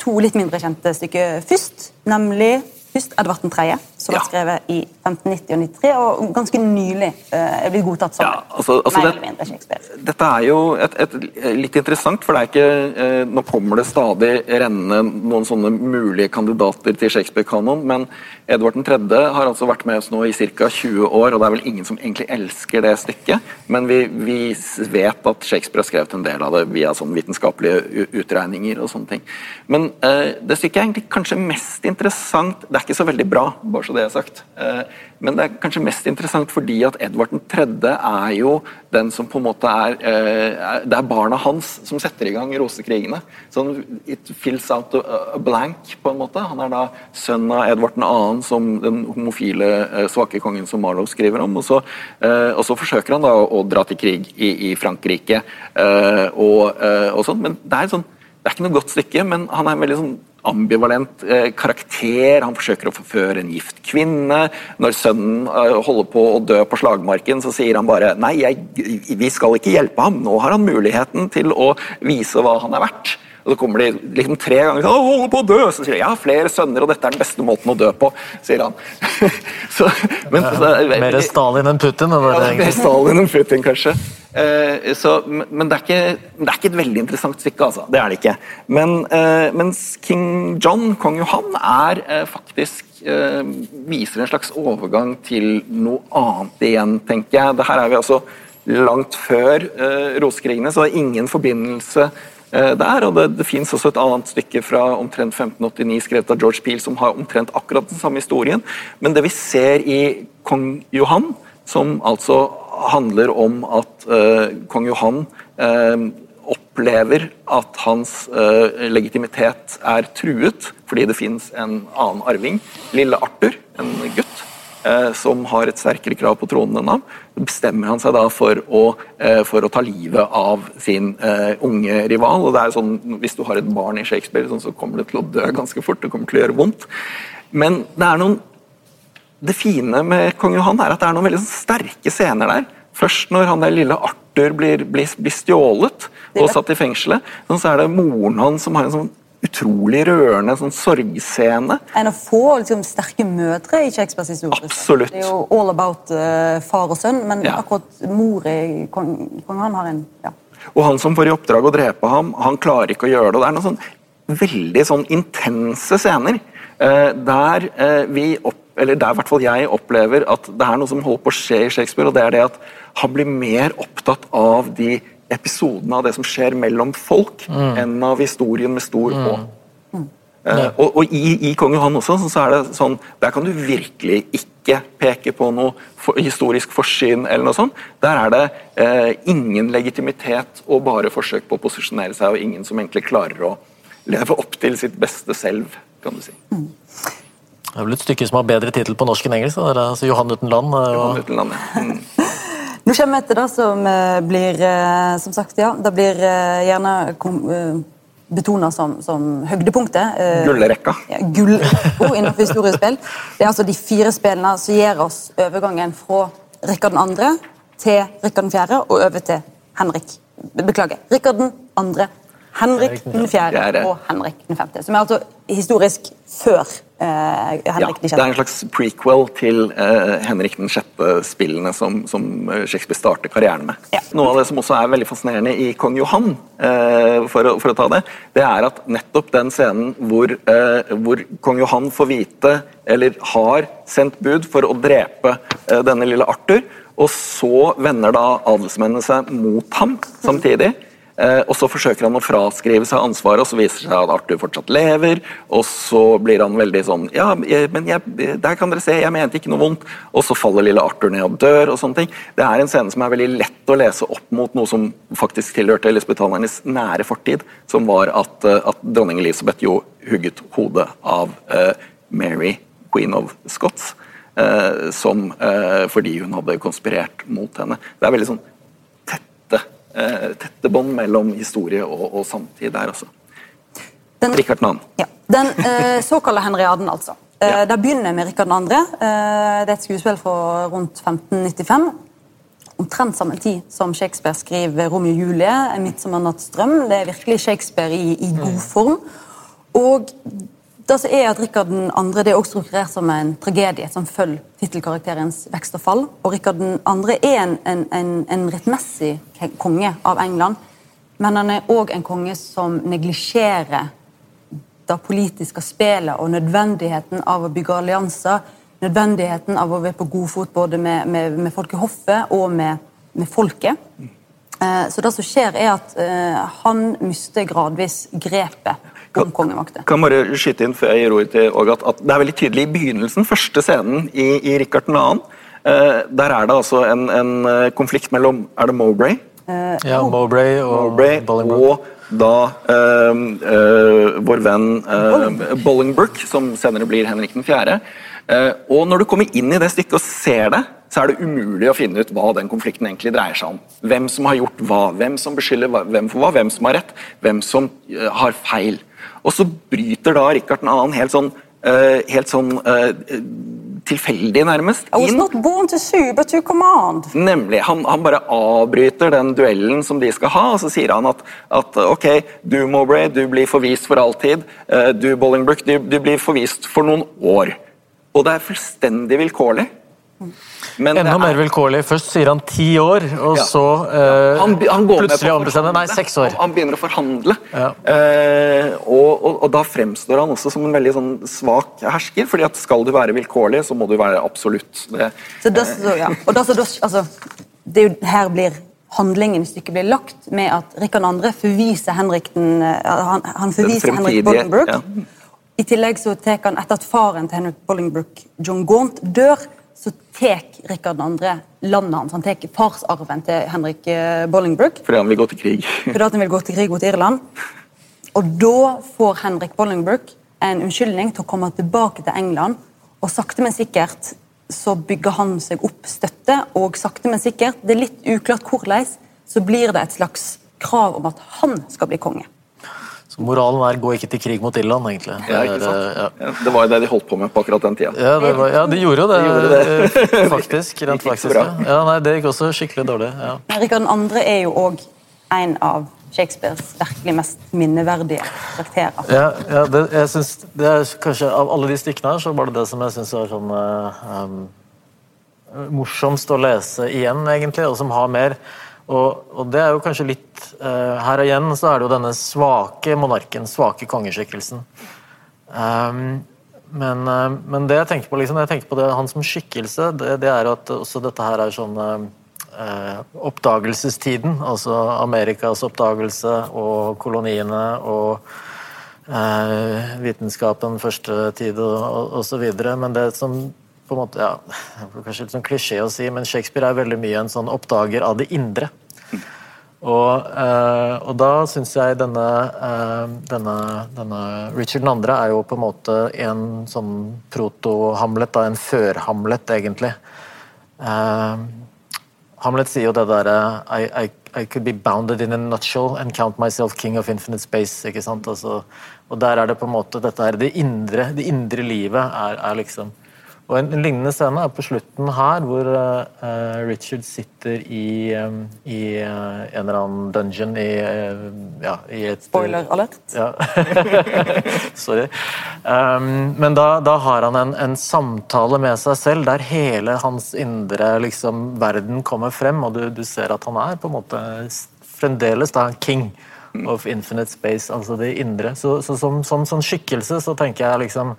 to litt mindre kjente stykker først. Nemlig først Edvard 3., som Ja. ble skrevet i 1590 og 93, og ganske nylig eh, er blitt godtatt som Ja, altså- altså mer det- eller mindre Shakespeare. Dette er jo et, et, litt interessant, for det er ikke eh, Nå kommer det stadig rennende noen sånne mulige kandidater til Shakespeare-kanon, men Edvard 3. har altså vært med oss nå i ca. 20 år, og det er vel ingen som egentlig elsker det stykket, men vi, vi vet at Shakespeare har skrevet en del av det via sånn vitenskapelige utregninger og sånne ting. Men eh, det stykket er egentlig kanskje mest interessant Det er ikke så veldig bra, bare så det er sagt. Eh, men det er kanskje mest interessant fordi at Edvard 3. er jo den som på en måte er, eh, er Det er barna hans som setter i gang rosekrigene. Sånn, It fills out a, blank, på en måte. Han er da sønn av Edvard 2., som den homofile eh, svake kongen som Marlowe skriver om. Og så, og så forsøker han da å, dra til krig i, i Frankrike og, og sånn. Men det er, sånn, det er ikke noe godt stykke, men han er en veldig sånn ambivalent eh, karakter. Han forsøker å forføre en gift kvinne. Når sønnen eh, holder på å dø på slagmarken, så sier han bare nei, jeg, vi skal ikke hjelpe ham. Nå har han muligheten til å vise hva han er verdt. Og så kommer de liksom tre ganger og «Å, holder på å dø! Så sier de har flere sønner, og dette er den beste måten å dø på, sier han. [laughs] så, men, så, Mer Stalin enn Putin? Det ja, er egentlig. Stalin enn Putin, kanskje. Eh, så, men det er, ikke, det er ikke et veldig interessant stykke, altså. Det er det ikke. Men, eh, mens King John, kong Johan, er eh, faktisk viser en slags overgang til noe annet igjen, tenker jeg. Det her er vi altså langt før eh, rosekrigene, så det er ingen forbindelse eh, der. og Det, det fins også et annet stykke fra omtrent 1589 skrevet av George Peel som har omtrent akkurat den samme historien. Men det vi ser i kong Johan, som altså handler om at eh, kong Johan eh, opplever at hans eh, legitimitet er truet fordi det fins en annen arving, lille Arthur, en gutt, som har et sterkere krav på tronen enn ham, bestemmer han seg da for å, for å ta livet av sin eh, unge rival. og det er sånn, Hvis du har et barn i Shakespeare, sånn, så kommer det til å dø ganske fort. Det kommer til å gjøre vondt. Men det er noen det fine med kong Johan er at det er noen veldig sterke scener der. Først når han der lille Arthur blir, blir, blir stjålet og satt i fengselet, så er det moren hans som har en sånn utrolig rørende sånn sorgscene. En av få liksom, sterke mødre i Shakespeares historie. Absolutt. Det er jo all about uh, far og sønn, men Ja. akkurat mor i kong, kong Johan har en ja. Og han som får i oppdrag å drepe ham, han klarer ikke å gjøre det. Det er noen sånn veldig sånn intense scener der eh, vi opp, eller der i hvert fall jeg opplever at det er noe som holder på å skje i Shakespeare, og det er det at han blir mer opptatt av de episodene av det som skjer mellom folk, enn av historien med stor H. Eh, og, og i, i kong Johan også, så er det sånn Der kan du virkelig ikke peke på noe for, historisk forsyn eller noe sånt. Der er det eh, ingen legitimitet og bare forsøk på å posisjonere seg, og ingen som egentlig klarer å leve opp til sitt beste selv, kan du si. Det er vel et stykke som har bedre tittel på norsk enn engelsk. da. Er altså Johan uten land. Og... Johan uten land, ja. Mm. [laughs] Nå kommer vi til det som eh, blir eh, Som sagt, ja, det blir eh, gjerne betona som, som høydepunktet. eh, Gullrekka. Ja, Gullrekka [laughs] innenfor historiespill. Det er altså de fire spillene som gir oss overgangen fra Rikard 2. til Rikard 4. og over til Henrik. Beklager. Rikard 2., Henrik den 4. Fjerde. og Henrik den 5. Som er altså historisk før eh, Ja, det er en slags prequel til eh, Henrik den sjette-spillene som, som eh, Shakespeare starter karrieren med. Ja. Noe av det som også er veldig fascinerende i Kong Johan, eh, for, å, for å ta det, det er at nettopp den scenen hvor, eh, hvor kong Johan får vite, eller har sendt bud for å drepe eh, denne lille Arthur, og så vender da adelsmennene seg mot ham samtidig. Eh, og Så forsøker han å fraskrive seg ansvaret, og så viser det seg at Arthur fortsatt lever. Og så blir han veldig sånn Ja, men jeg, der kan dere se, jeg mente ikke noe vondt. Og så faller lille Arthur ned og dør. og sånne ting. Det er en scene som er veldig lett å lese opp mot noe som faktisk tilhørte lisbethanernes nære fortid, som var at, eh, at dronning Elisabeth jo hugget hodet av uh, Mary, Queen of Scots. Uh, som, uh, fordi hun hadde konspirert mot henne. Det er veldig sånn tette, eh, bånd mellom historie og, og samtid der også. Den, Rikard 2. ja, den eh, såkalte Henriaden, altså. Eh, Ja. Det begynner med Rikard 2. Eh, det er et skuespill fra rundt 1595. Omtrent samme tid som Shakespeare skriver 'Romeo og Julie', 'En midtsommernattsdrøm'. Det er virkelig Shakespeare i, i god form. Og det som er at Rikard 2. det er også strukturert som en tragedie som følger tittelkarakterens vekst og fall. Og Rikard 2. er en, en, en, en rettmessig konge av England, men han er òg en konge som neglisjerer det politiske spillet og nødvendigheten av å bygge allianser. Nødvendigheten av å være på god fot både med, med, med folk i hoffet og med, med folket. Eh, så det som skjer, er at eh, han mister gradvis grepet om kongemakta. kan bare skyte inn før jeg gir ordet til Åge, at, det er veldig tydelig i begynnelsen, første scenen i, i Rikard 2. Eh, der er det altså en, en eh, konflikt mellom Er det Mowbray? Ja, Mowbray og Mowbray Bolingbroke. og da uh, eh, vår venn eh, Bolingbroke, som senere blir Henrik 4. Eh, og når du kommer inn i det stykket og ser det, så er det umulig å finne ut hva den konflikten egentlig dreier seg om. Hvem som har gjort hva, hvem som beskylder hvem for hva, hvem som har rett, hvem som har feil. Og så bryter da Rikard 2. helt sånn, uh, helt sånn uh, tilfeldig, nærmest, I was not born to sue, but to command. Nemlig. Han, han bare avbryter den duellen som de skal ha, og så sier han at, at ok, du Mowbray, du blir forvist for alltid. eh, Du Bolingbrook, du, du blir forvist for noen år. Og det er fullstendig vilkårlig. Men Enda er- mer vilkårlig. Først sier han ti år, og Ja. så eh, han, han går plutselig ombestemmer Nei, seks år. Han, begynner å forhandle. Ja. Eh, og, og, og da fremstår han også som en veldig sånn svak hersker. fordi at skal du være vilkårlig, så må du være absolutt. Det, Så det, så, ja. og det, så, altså, det er jo her blir handlingen i stykket blir lagt med at Rikard 2. forviser Henrik den, eh, han, han forviser Henrik Bollingbrook. Ja. I tillegg så tar han, etter at faren til Henrik Bollingbrook, John Gaunt, dør, tar Rikard 2. landet hans. Han tar farsarven til Henrik Bollingbrook. Fordi han vil gå til krig. [laughs] fordi han vil gå til krig mot Irland. Og da får Henrik Bollingbrook en unnskyldning til å komme tilbake til England, og sakte, men sikkert så bygger han seg opp støtte, og sakte, men sikkert, det er litt uklart hvordan, så blir det et slags krav om at han skal bli konge. Så moralen er gå ikke til krig mot Irland, egentlig. Ja, Det ikke sant? eh, ja. Det var jo det de holdt på med på akkurat den tida. Ja, det var, ja, de gjorde jo det, eh, faktisk. Rent [laughs] Gikk ikke så faktisk. Ja. Nei, det gikk også skikkelig dårlig. Ja. Men Rikard 2. er jo òg en av Shakespeares virkelig mest minneverdige karakterer. Ja, ja det, jeg synes, det er kanskje Av alle de stykkene her, så var det det som jeg syns var sånn eh, um, morsomst å lese igjen, egentlig, og som har mer. Og, og det er jo kanskje litt uh, Her igjen så er det jo denne svake monarken, svake kongeskikkelsen. Um, men, uh, men det jeg tenker på liksom, jeg tenker på det, han som skikkelse, det, det er at også dette her er sånn uh, oppdagelsestiden. Altså Amerikas oppdagelse og koloniene og vitenskapen første tid og, osv. Men det som på en måte, ja, det er kanskje litt sånn klisjé å si, men Shakespeare er veldig mye en sånn oppdager av det indre. Og, eh, og da syns jeg denne, eh, denne, denne Richard 2. er jo på en måte en sånn proto-Hamlet, en før-Hamlet, egentlig. Eh, Hamlet sier jo det derre I, I, I could be bounded in a nutshell and count myself king of infinite space. ikke sant? Altså, og der er det på en måte dette her, det indre, det indre livet er, er liksom og En, en lignende scene er på slutten her, hvor uh, Richard sitter i, um, i uh, en eller annen dungeon i, uh, ja, i et Spoiler alert. ja. [laughs] Sorry. Um, men da, da har han en, en samtale med seg selv der hele hans indre liksom, verden kommer frem, og du, du ser at han er på en måte fremdeles da king of infinite space, altså det indre. Så, så som, som som skikkelse så tenker jeg liksom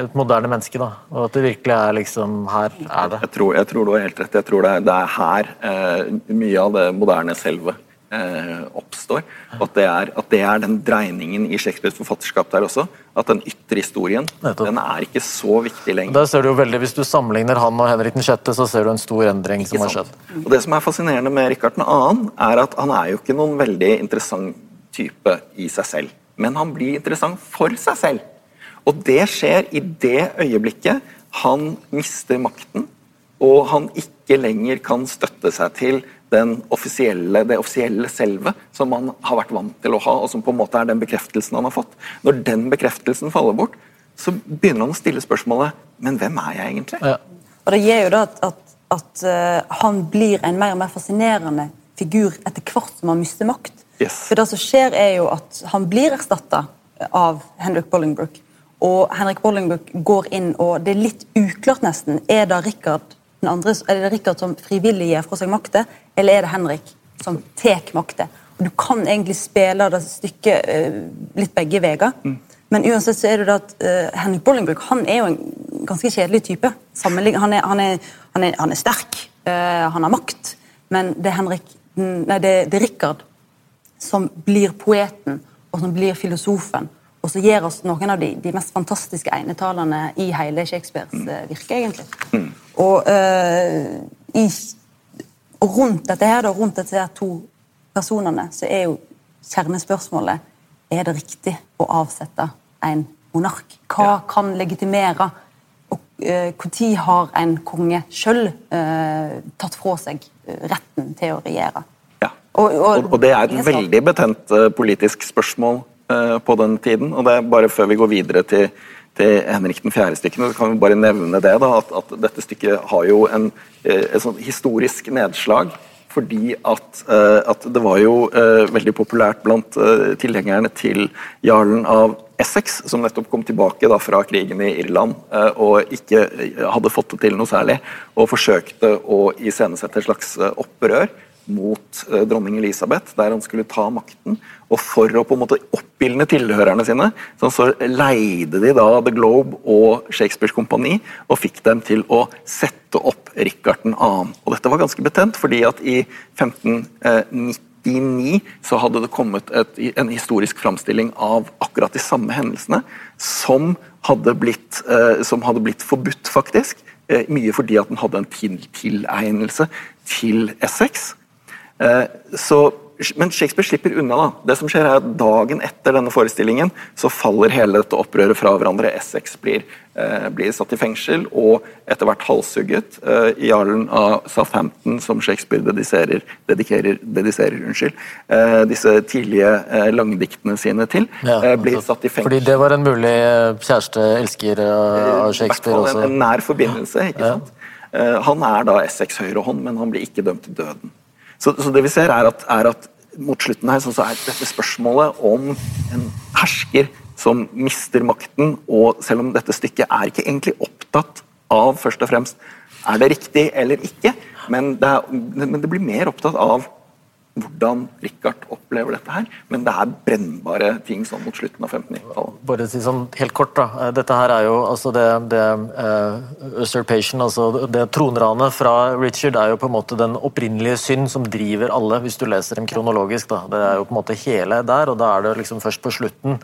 et moderne menneske, da. Og at det virkelig er liksom Her er det. Jeg tror, jeg tror du har helt rett. Jeg tror det, er- det er her eh, mye av det moderne selve eh, oppstår. At det, er, at det er den dreiningen i Shakespeares forfatterskap der også. At den ytre historien Nettopp. den er ikke så viktig lenger. Der ser du jo veldig, Hvis du sammenligner han og Henrik 6., så ser du en stor endring som Ikke har skjedd. Og Det som er fascinerende med Rikard 2., er at han er jo ikke noen veldig interessant type i seg selv. Men han blir interessant for seg selv. Og det skjer i det øyeblikket han mister makten, og han ikke lenger kan støtte seg til den offisielle, det offisielle selve som han har vært vant til å ha, og som på en måte er den bekreftelsen han har fått. Når den bekreftelsen faller bort, så begynner han å stille spørsmålet Men hvem er jeg egentlig? Ja. Og det gir jo da at, at, at eh, han blir en mer og mer fascinerende figur etter hvert som han mister makt. Yes. For det som skjer er jo at Han blir erstatta av Henrik Bolingbrook. Og Henrik Bolingbrook går inn, og det er litt uklart nesten. Er det Richard, den andre, er det Richard som frivillig gir fra seg makta, eller er det Henrik som tar makta? Du kan egentlig spille det stykket eh, litt begge veier. Men uansett så er det at uh, Henrik Bolingbrook han er jo en ganske kjedelig type. Han er, han er, han er, han er sterk, uh, han har makt, men det er Henrik Nei, det, det er Richard som blir poeten, og som blir filosofen, og så gir oss noen av de, de mest fantastiske enetalene i hele Shakespeares eh, virke, egentlig. Og, uh, i, og rundt dette her, da, rundt disse her to personene, så er jo kjernespørsmålet er det riktig å avsette en monark. Hva kan legitimere? Og Når uh, har en konge sjøl uh, tatt fra seg eh, retten til å regjere? Ja. Og- og- Og, og det er et veldig betent eh, politisk spørsmål eh, på den tiden. og det er bare Før vi går videre til, til Henrik den fjerde-stykkene, så kan vi bare nevne det da, at, at dette stykket har jo en, eh, et sånt historisk nedslag. Fordi at, eh, at det var jo eh, veldig populært blant eh, tilhengerne til jarlen av Essex, som nettopp kom tilbake da fra krigen i Irland eh, og ikke eh, hadde fått det til noe særlig, og forsøkte å iscenesette et slags eh, opprør mot eh, dronning Elisabeth, der han skulle ta makten. Og for å på en måte oppildne tilhørerne sine, så leide de da The Globe og Shakespeares kompani og fikk dem til å sette opp Rikard 2. Og dette var ganske betent, fordi at i 1599 så hadde det kommet et, en historisk framstilling av akkurat de samme hendelsene, som hadde blitt, eh, som hadde blitt forbudt, faktisk. Eh, mye fordi at den hadde en til tilegnelse til Essex. Eh, Så, men Shakespeare slipper unna. da. Det som skjer er at Dagen etter denne forestillingen så faller hele dette opprøret fra hverandre. Essex blir, eh, blir satt i fengsel og etter hvert halshugget. Eh, jarlen av Southampton, som Shakespeare dediserer, dediserer unnskyld, eh, disse tidlige langdiktene sine til, Ja, blir altså, satt i fengsel. Fordi det var en mulig kjæreste-elsker eh, av Shakespeare I hvert fall også. en, en nær forbindelse. ikke sant? Eh, han er da Essex høyrehånd, men han blir ikke dømt til døden. Så, så det vi ser er at, er at mot slutten her så, er dette spørsmålet om en hersker som mister makten, og selv om dette stykket er ikke egentlig opptatt av først og fremst er det riktig eller ikke, men det, er, men det blir mer opptatt av hvordan Richard opplever dette her. Men det er brennbare ting sånn mot slutten av 1590-tallet. Bare si sånn helt kort, da. Eh, Dette her er jo altså det, det uh, usurpation, altså det tronranet fra Richard, er jo på en måte den opprinnelige synd som driver alle, hvis du leser dem kronologisk. da. Det er jo på en måte hele der, og da er det liksom først på slutten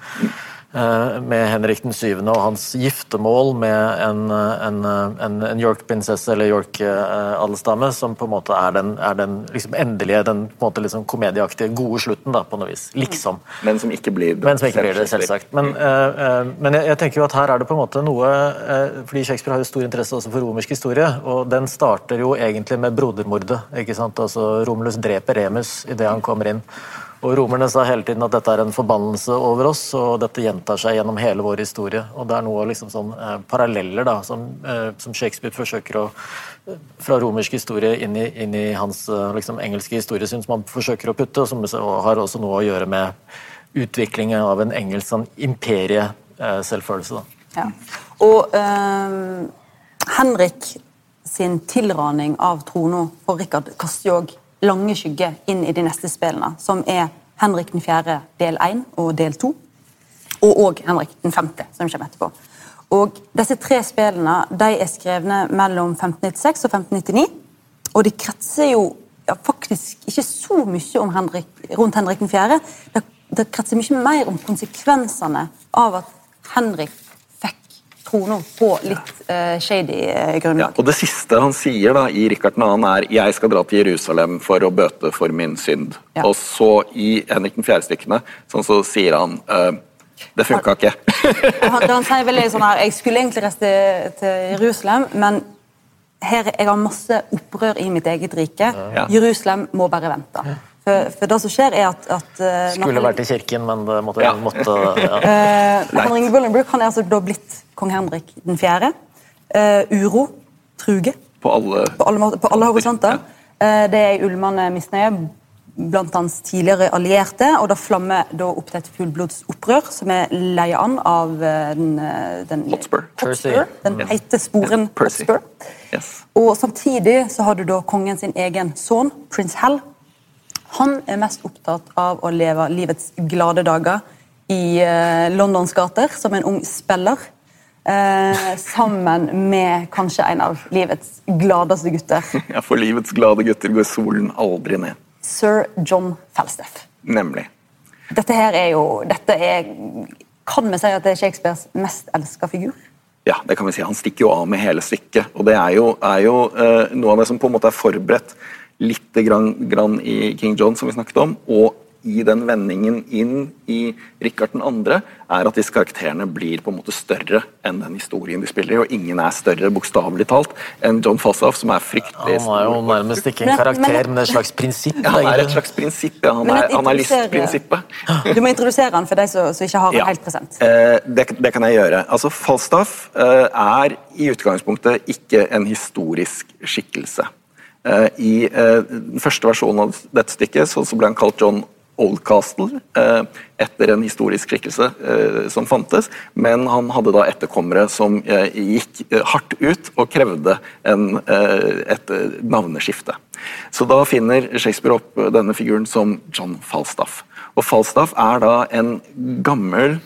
med Henrik den syvende og hans giftermål med en, en, en, en York-prinsesse eller York-adelsdame, som på en måte er den, er den liksom endelige, den på en måte liksom komedieaktige, gode slutten, da, på noe vis. Liksom. Men som ikke blir Men som ikke blir det, selvsagt. Men, uh, uh, men jeg, jeg tenker jo at her er det på en måte noe uh, Fordi Shakespeare har jo stor interesse også for romersk historie, og den starter jo egentlig med brodermordet. ikke sant? Altså Romulus dreper Remus idet han kommer inn. Og Romerne sa hele tiden at dette er en forbannelse over oss, og dette gjentar seg gjennom hele vår historie. Og Det er noe liksom sånn eh, paralleller da, som, eh, som Shakespeare forsøker å eh, fra romersk historie inn i, inn i hans eh, liksom, engelske historie, som han forsøker å putte, og som har også noe å gjøre med utviklingen av en engelsk sånn, imperie-selvfølelse. Ja. Og ehm, Henrik sin tilraning av trona for Rikard kaster jo òg lange skygge inn i de neste spillene, som er Henrik den 4. del 1 og del 2, og òg Henrik den 5., som kommer etterpå. Og Disse tre spillene de er skrevne mellom 1596 og 1599, og de kretser jo ja, faktisk ikke så mye om Henrik, rundt Henrik den 4. Det, det kretser mye mer om konsekvensene av at Henrik trona på litt uh, shady grunnlag. Ja, og Det siste han sier da i Rikard 2., er 'jeg skal dra til Jerusalem for å bøte for min synd'. Ja. Og så i Henrik den fjerde-stykkene sånn så sier han uh, Det funka ikke. Han, han sier veldig sånn her Jeg skulle egentlig reist til, til Jerusalem, men her, jeg har masse opprør i mitt eget rike. Ja. Jerusalem må bare vente. For, for det som skjer, er at, at eh, Skulle vært i kirken, men det måtte, Ja. måtte [laughs] ja. uh, Henrik Bullenbrook han er altså da blitt kong Henrik den fjerde. Eh, uro, truge, På alle på alle, måter, på alle horisonter. Uh, det er en ulmende misnøye blant hans tidligere allierte, og det flammer da opp til et fullblodsopprør som er leia an av eh, den, eh, den Hotspur. Hotspur Den heite sporen Percy. Hotspur. Yes. Og samtidig så har du da kongen sin egen sønn, prins Hal. Han er mest opptatt av å leve livets glade dager i eh, Londons gater som en ung spiller. Eh, sammen med kanskje en av livets gladeste gutter, [laughs] Ja, For livets glade gutter går solen aldri ned. sir John Falstaff. Nemlig. Dette her er jo dette er, Kan vi si at det er Shakespeares mest elska figur? Ja, det kan vi si. Han stikker jo av med hele stykket. Og det er jo, er jo eh, noe av det som på en måte er forberedt litt grann, grann i King John, som vi snakket om, og i den vendingen inn i Rikard 2., er at disse karakterene blir på en måte større enn den historien de spiller i, og ingen er større, bokstavelig talt, enn John Falstaff, som er fryktelig Han er jo nærmest ikke en karakter, men- men et slags prinsipp. Ja, han er et slags prinsipp, ja. Han er, han er Du må introdusere han for de som, som ikke har han Ja. helt present. Eh, det, det kan jeg gjøre. Altså, Falstaff eh, er i utgangspunktet ikke en historisk skikkelse. Eh, I eh, den første versjonen av dette stykket så, ble han kalt John Oldcastle, eh, etter en historisk skikkelse som fantes, men han hadde da etterkommere som gikk hardt ut og krevde en, et navneskifte. Så da finner Shakespeare opp denne figuren som John Falstaff. Og Falstaff er da en gammel,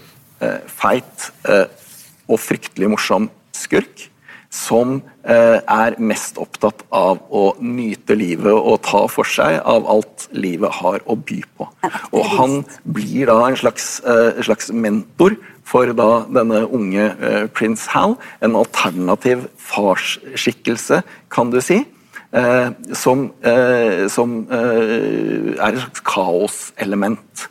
feit og fryktelig morsom skurk som eh, er mest opptatt av å nyte livet og ta for seg av alt livet har å by på. Og han blir da en slags, eh, slags mentor for da denne unge eh, prins Hal, en alternativ farsskikkelse, kan du si. Eh, som som er et slags kaoselement.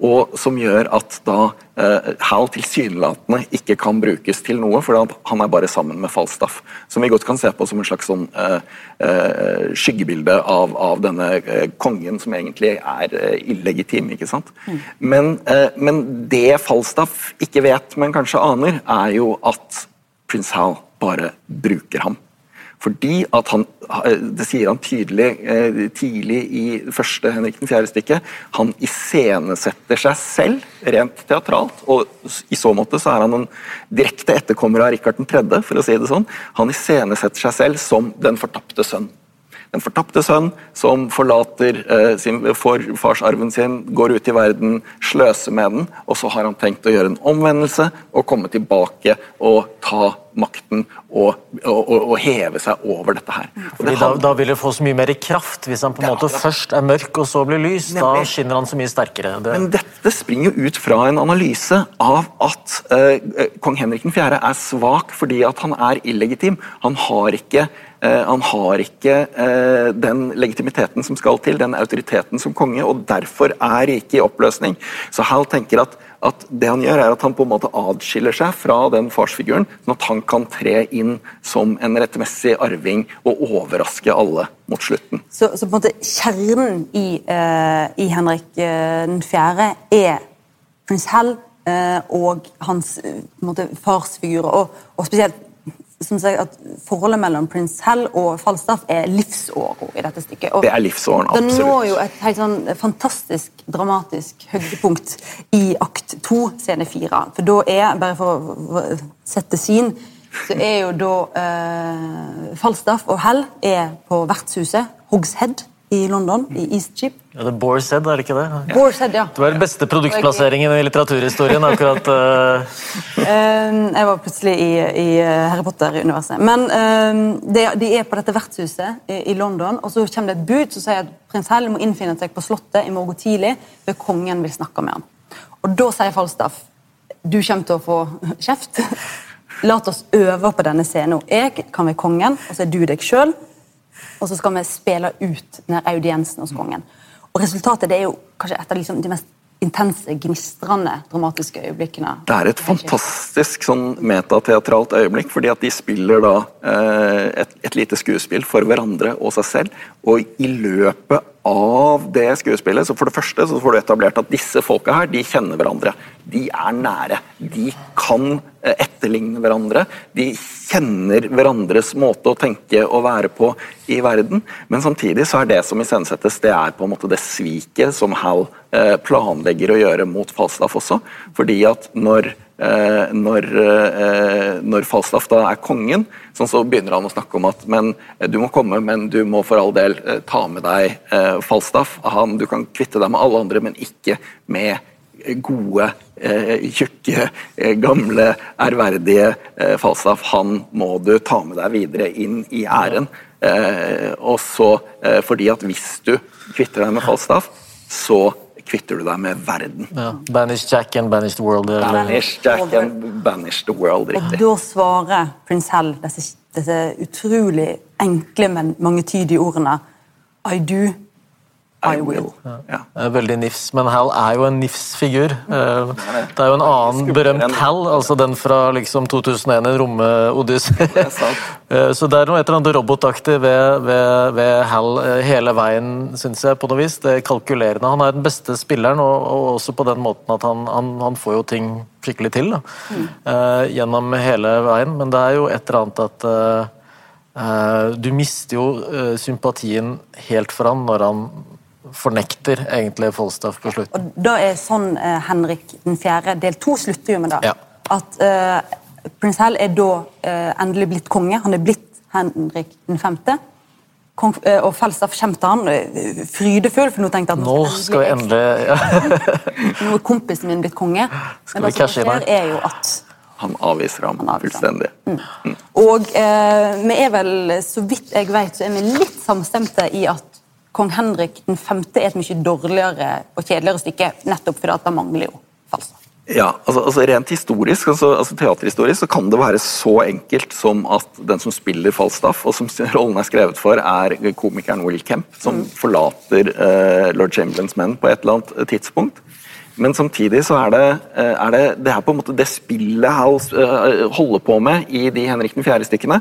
Og som gjør at da eh, Hal tilsynelatende ikke kan brukes til noe, for han er bare sammen med Falstaff. Som vi godt kan se på som en slags sånn eh, eh, skyggebilde av, av denne eh, kongen som egentlig er eh, illegitim. ikke sant? Men, eh, men det Falstaff ikke vet, men kanskje aner, er jo at prins Hal bare bruker ham. Fordi at han, Det sier han tydelig eh, tidlig i første Henrik 4.-stykket. Han iscenesetter seg selv rent teatralt. og I så måte så er han en direkte etterkommer av Rikard 3., for å si det sånn. Han iscenesetter seg selv som den fortapte sønn. Den fortapte sønn som forlater eh, sin, får farsarven sin, går ut i verden, sløser med den, og så har han tenkt å gjøre en omvendelse og komme tilbake og ta makten og, og, og, og heve seg over dette her. Og det da, da vil det få så mye mer kraft hvis han på en Ja, måte da. først er mørk og så blir lys. Da skinner han så mye sterkere. Det, Men dette springer jo ut fra en analyse av at eh, kong Henrik 4. er svak fordi at han er illegitim. Han har ikke, han har ikke eh, den legitimiteten som skal til, den autoriteten som konge, og derfor er riket i oppløsning. Så Hal tenker at, at det han gjør, er at han på en måte adskiller seg fra den farsfiguren, sånn at han kan tre inn som en rettmessig arving og overraske alle mot slutten. Så, så på en måte kjernen i, uh, i Henrik uh, fjerde er prins Hal uh, og hans uh, farsfigurer. Og, og spesielt som sagt, at forholdet mellom prins Hell og Falstaff er livsåra i dette stykket. Og Det er livsåren, absolutt. Det når jo et helt sånn fantastisk dramatisk høydepunkt i akt to, scene fire. For da er, bare for å sette syn, så er jo da eh, Falstaff og Hell er på vertshuset Hogshead i London, i Eastcheap. ja, det er Boar's Head, er det ikke det? Boar's Head, ja. Det var den beste produktplasseringen i litteraturhistorien. akkurat... eh, Eh, jeg var plutselig i, i Harry Potter-universet. Men um, de, de er på dette vertshuset i, i London, og så kommer det et bud som sier at prins Hell må innfinne seg på Slottet i morgen tidlig, for kongen vil snakke med ham. Og Da sier Falstaff du kommer til å få kjeft. La oss øve på denne scenen. Jeg kan være kongen, og så er du deg sjøl. Og så skal vi spille ut denne audiensen hos kongen. Og Resultatet det er jo kanskje et av liksom, de mest intense, gnistrende dramatiske øyeblikkene. Det er et fantastisk sånn metateatralt øyeblikk, fordi at de spiller da eh, et, et, lite skuespill for hverandre og seg selv. Og i løpet av det skuespillet, så for det første så får du etablert at disse folka her, de kjenner hverandre. De er nære. De kan eh, etterligne hverandre. De kjenner hverandres måte å tenke og være på i verden. Men samtidig så er det som iscenesettes, det er på en måte det sviket som Hal eh, planlegger å gjøre mot Falstaff også. Fordi at når når, eh, når, Falstaff da er kongen, sånn så begynner han å snakke om at men du må komme, men du må for all del eh, ta med deg Falstaff. Han, du kan kvitte deg med alle andre, men ikke med gode, tjukke, gamle, ærverdige Falstaff. Han må du ta med deg videre inn i æren. og så, fordi at hvis du kvitter deg med Falstaff, så kvitter du deg med verden. Ja. Banish Jack and banish the world. Banish Jack and banish the world, riktig. Og da svarer prins Hell disse, disse utrolig enkle, men mangetydige ordene I do i will. Ja. Veldig nifs, men Hal er jo en nifs-figur. Eh, det er jo en annen berømt Hal, altså den fra liksom 2001, en romodyssé. [laughs] [laughs] Eh, så det er noe et eller annet robotaktig ved, ved, ved, Hal eh, hele veien, syns jeg, på noe vis. Det er kalkulerende. Han er den beste spilleren, og, og også på den måten at han, han, han får jo ting skikkelig til. Da. Mm. Gjennom hele veien, men det er jo et eller annet at uh, Du mister jo sympatien helt for han når han fornekter egentlig Falstaff på slutten. Og da er sånn eh, Henrik den 4. del to slutter jo med det. Ja. At eh, prins Hal er da eh, endelig blitt konge. Han er blitt Henrik den 5. Kong, eh, og Falstaff kommer til han eh, frydefull, for nå tenkte jeg at nå skal vi endelig ja. [laughs] Nå er kompisen min blitt konge. Skal Men det som skjer, er jo at han avviser ham han avviser fullstendig. Mm. Mm. Og eh, vi er vel, så vidt jeg vet, så er vi litt samstemte i at kong Henrik 5. er et mye dårligere og kjedeligere stykke, nettopp fordi at det mangler jo Falstaff. Ja, altså, altså, Rent historisk, altså, altså, teaterhistorisk, så kan det være så enkelt som at den som spiller Falstaff, og som [laughs] rollen er skrevet for, er komikeren Will Kemp, som mm. forlater uh, lord Chamberlains menn på et eller annet tidspunkt. Men samtidig så er det, eh, er det, det er på en måte det spillet Hal eh, holder på med i de Henrik 4.-stykkene,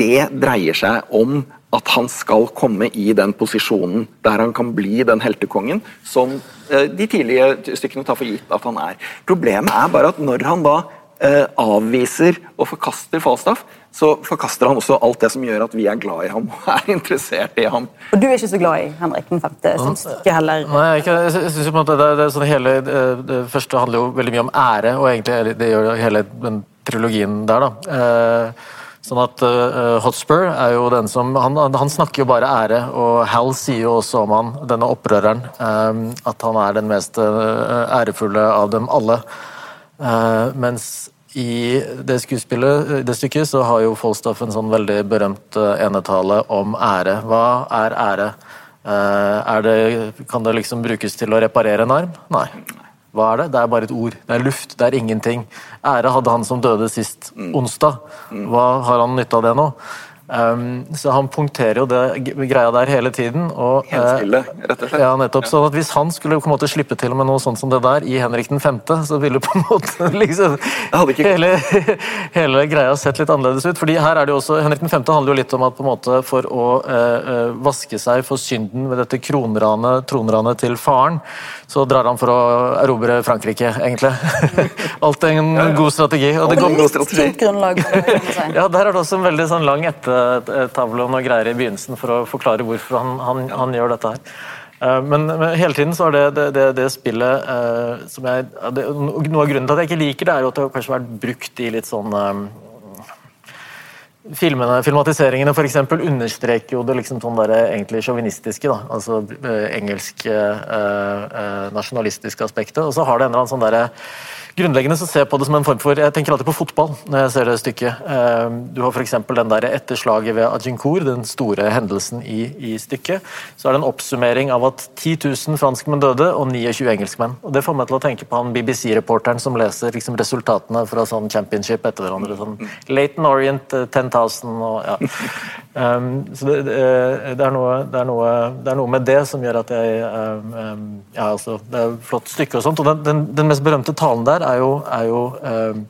det dreier seg om at han skal komme i den posisjonen der han kan bli den heltekongen som eh, de tidlige stykkene tar for gitt at han er. Problemet er bare at når han da eh, avviser og forkaster Falstaff, så forkaster han også alt det som gjør at vi er glad i ham og er interessert i ham. Og du er ikke så glad i Henrik den 5. Syns ikke heller Nei, ikke, jeg synes på en måte det, det, sånn hele, det, første handler jo veldig mye om ære, og egentlig det gjør hele den trilogien der. da. Eh, Sånn at uh, Hotspur er jo den som han, han, snakker jo bare ære, og Hal sier jo også om han, denne opprøreren, um, at han er den mest ærefulle av dem alle. Uh, mens i det skuespillet, det stykket, så har jo Falstaff en sånn veldig berømt enetale om ære. Hva er ære? Er det, kan det liksom brukes til å reparere en arm? Nei. Hva er det? Det er bare et ord. Det er luft. Det er ingenting. Ære hadde han som døde sist mm. onsdag. Hva har han nytte av det nå? Um, så han punkterer jo det greia der hele tiden. Og, Helt stille, rett og slett. Ja, nettopp. sånn at Hvis han skulle på en måte slippe til med noe sånt som det der i Henrik 5., så ville på en [laughs] måte liksom ikke... hele, hele, greia sett litt annerledes ut. fordi her er det jo også, Henrik 5. handler jo litt om at på en måte for å uh, vaske seg for synden ved dette kronranet, tronranet til faren, så drar han for å erobre Frankrike, egentlig. [laughs] Alt er en ja, ja. god strategi. Og, og det går... God strategi. Grunnlag, ja, Der er det også en veldig sånn lang etter tavle og noe greier i begynnelsen for å forklare hvorfor han, han, han gjør dette her. Eh, men, men, hele tiden så er det det, det, det spillet eh, som jeg det, Noe av grunnen til at jeg ikke liker det, er jo at det har kanskje vært brukt i litt sånn eh, Filmene, Filmatiseringene for eksempel, understreker jo det liksom sånn der, egentlig sjåvinistiske. Altså uh, engelsk uh, nasjonalistiske aspektet. Og så har det en eller annen sånn derre grunnleggende så ser jeg på det som en form for Jeg tenker alltid på fotball når jeg ser det stykket. Ehm, du har f.eks. den der etterslaget ved Agincourt, den store hendelsen i, i, stykket. Så er det en oppsummering av at 10 000 franskmenn døde og 29 engelskmenn. Og Det får meg til å tenke på han BBC-reporteren som leser liksom, resultatene fra sånn championship etter hverandre. sånn Laton Orient 10 000 og ja. Um, så det, det, er noe, det, er noe, det, er noe, med det som gjør at jeg um, ja, altså, Det er et flott stykke og sånt. og Den, den, den mest berømte talen der er jo, er jo eh,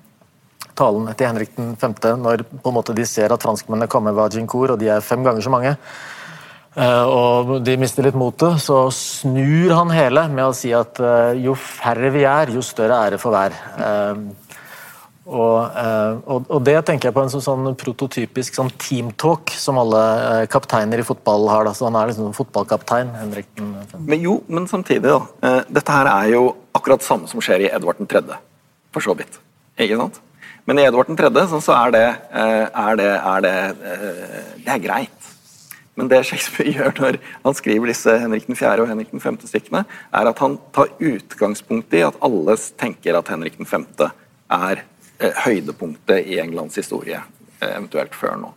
talen til Henrik 5., når på en måte de ser at franskmennene kommer ved Agincourt, og de er fem ganger så mange. eh, og de mister litt motet, så snur han hele med å si at eh, jo færre vi er, jo større ære for hver. Uh, og, eh, og, og, det tenker jeg på en sånn, sånn prototypisk sånn teamtalk som alle eh, kapteiner i fotball har. Da. Så han er liksom fotballkaptein. Henrik. Men jo, men samtidig, da. Eh, dette her er jo akkurat samme som skjer i Edvard 3., for så vidt. Ikke sant? Men i Edvard 3. Så, er, det, er, det, er det Det er greit. Men det Shakespeare [laughs] gjør når han skriver disse Henrik 4. og Henrik 5. stykkene, er at han tar utgangspunkt i at alle tenker at Henrik 5. er Eh, høydepunktet i Englands historie, eh, eventuelt før nå.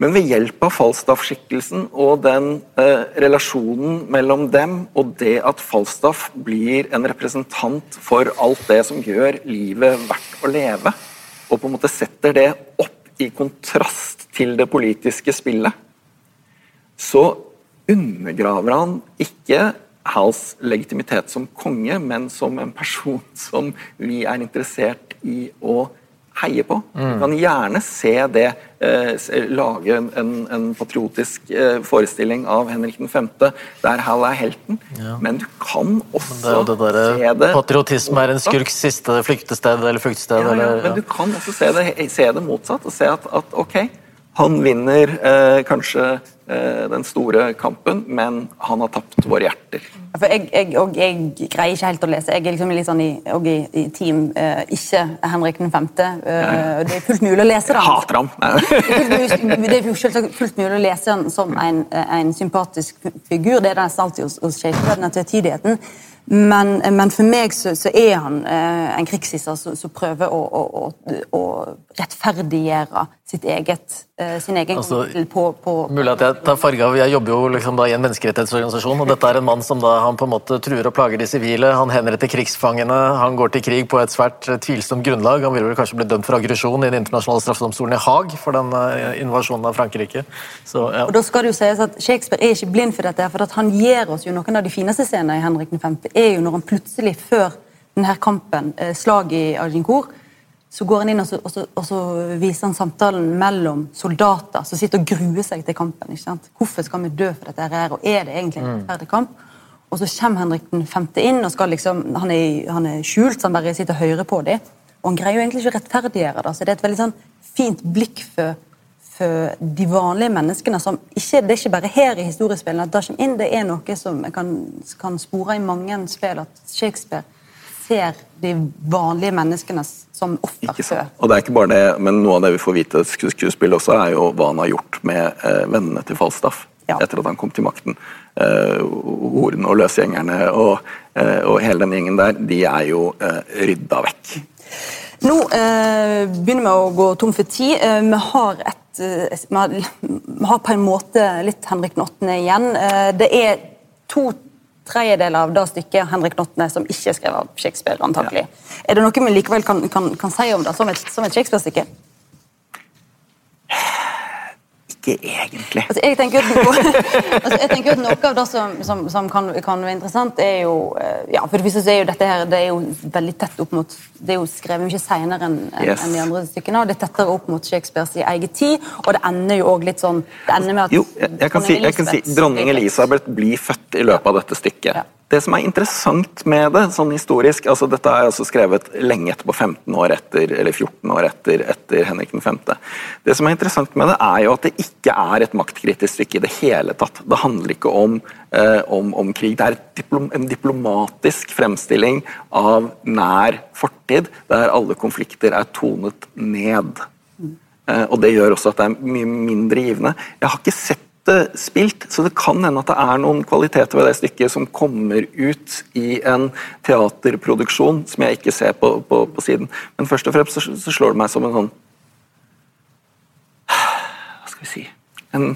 Men ved hjelp av Falstaff-skikkelsen og den eh, relasjonen mellom dem, og det at Falstaff blir en representant for alt det som gjør livet verdt å leve, og på en måte setter det opp i kontrast til det politiske spillet, så undergraver han ikke Hals legitimitet som konge, men som en person som vi er interessert i å heie på. Mm. Du kan gjerne se det, eh, lage en, en patriotisk eh, forestilling av Henrik 5., der Hal er helten, ja. men du kan også det det der, se det Patriotisme er en skurks siste flyktested eller fluktsted. Ja, ja, men du kan også se det, se det motsatt, og se at, at ok, han vinner eh, kanskje Eh, den store kampen, men han har tapt våre hjerter. For jeg, jeg, og jeg greier ikke helt å lese. Jeg er liksom litt sånn i, i, i team eh, ikke Henrik 5. Uh, eh, det er fullt mulig å lese det. Jeg hater ham! [laughs] det er selvsagt fullt mulig å lese han som en, en sympatisk figur. Det er nesten alltid hos, hos Shakespeare, den tvetydigheten. Men, men, for meg så, så er han eh, en krigshisser som prøver å, å, å, å, rettferdiggjøre sitt eget, eh, sin egen altså, på, på, Mulig at jeg tar farge av Jeg jobber jo liksom da i en menneskerettighetsorganisasjon, og dette er en mann som da han på en måte truer og plager de sivile. Han henretter krigsfangene, han går til krig på et svært eh, tvilsomt grunnlag. Han vil vel kanskje bli dømt for aggresjon i Den internasjonale straffedomstolen i Haag for den uh, invasjonen av Frankrike. Så, ja. Og da skal det jo sies at Shakespeare er ikke blind for dette, for at han gir oss jo noen av de fineste scenene i Henrik 5 er jo når han plutselig, før denne kampen, eh, slaget i Agincourt, så går han inn og så, og, så, og så, viser han samtalen mellom soldater som sitter og gruer seg til kampen. ikke sant? Hvorfor skal vi dø for dette her, og er det egentlig en mm. rettferdig kamp? Og så kommer Henrik den femte inn, og liksom, han er, han er skjult, så han bare sitter og hører på dem. Og han greier jo egentlig ikke å rettferdiggjøre det. så Det er et veldig sånn fint blikk for for de vanlige menneskene. som ikke, Det er ikke bare her i historiespillene at det kommer inn, det er noe som kan, kan spore i mange spill. At Shakespeare ser de vanlige menneskene som offer før. Og det er ikke bare det, men Noe av det vi får vite i skuespillet også, er jo hva han har gjort med eh, vennene til Falstaff ja. etter at han kom til makten. Eh, horene og løsgjengerne og, eh, og, hele den gjengen der, de er jo eh, rydda vekk. Nå eh, begynner vi å gå tom for tid. Eh, vi har et vi har på en måte litt Henrik Notne igjen. Eh, det er to tredjedeler av det stykket Henrik Notne som ikke er skrevet av Shakespeare. antagelig. Ja. Er det noe vi likevel kan, kan, kan si om det som et, et Shakespeare-stykke? Ikke egentlig. Altså, jeg, tenker noe, [laughs] altså, jeg tenker at noe av det som, som, som kan, kan, være interessant, er jo eh, ja, For det første er jo dette her det er jo veldig tett opp mot Det er jo skrevet mye senere enn yes. en de andre stykkene. og Det er tettere opp mot Shakespeares egen tid, og det ender jo òg litt sånn det ender med at Jo, jeg, jeg kan, si, jeg kan si dronning Elisabeth blir født i løpet av dette stykket. Ja. Det som er interessant med det, sånn historisk altså Dette er altså skrevet lenge etterpå, 15 år etter, eller 14 år etter, etter Henrik 5. Det som er interessant med det, er jo at det ikke er et maktkritisk stykke i det hele tatt. Det handler ikke om, eh, om, om krig. Det er diplom, en diplomatisk fremstilling av nær fortid, der alle konflikter er tonet ned. Eh, og Det gjør også at det er mye mindre givende. Jeg har ikke sett spilt, så det kan hende at det er noen kvaliteter ved det stykket som kommer ut i en teaterproduksjon som jeg ikke ser på, på, på siden. Men først og fremst så, så, slår det meg som en sånn Hva skal vi si en,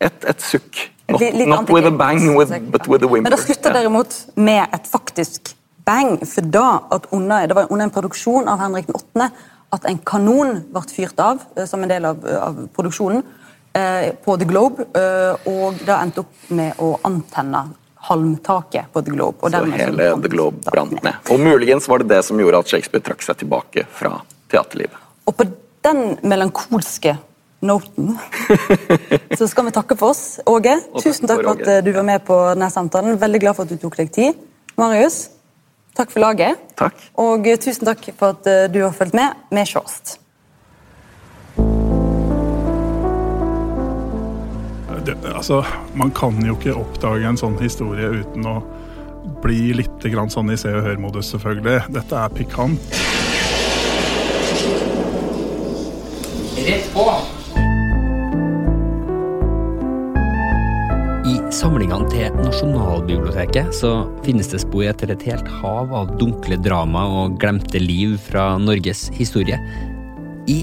et, et sukk. Not, not with a bang, with, but with a whimper. Men det slutter derimot med et faktisk bang, for da at under, det var under en produksjon av Henrik 8. at en kanon ble fyrt av eh, som en del av, av produksjonen. Eh, på The Globe, eh, og det endte opp med å antenne halmtaket på The Globe. Og Så hele The Globe brant ned. Og muligens var det det som gjorde at Shakespeare trakk seg tilbake fra teaterlivet. Og på den melankolske noten [laughs] så skal vi takke for oss. Åge, tusen takk for at eh, du var med på denne samtalen. Veldig glad for at du tok deg tid. Marius, takk for laget. Takk. Og tusen takk for at du har fulgt med. Vi sjås. Det, altså, man kan jo ikke oppdage en sånn historie uten å bli litt grann sånn i se og hør-modus, selvfølgelig. Dette er pikant. Rett på! I samlingene til Nasjonalbiblioteket så finnes det spor etter et helt hav av dunkle drama og glemte liv fra Norges historie. I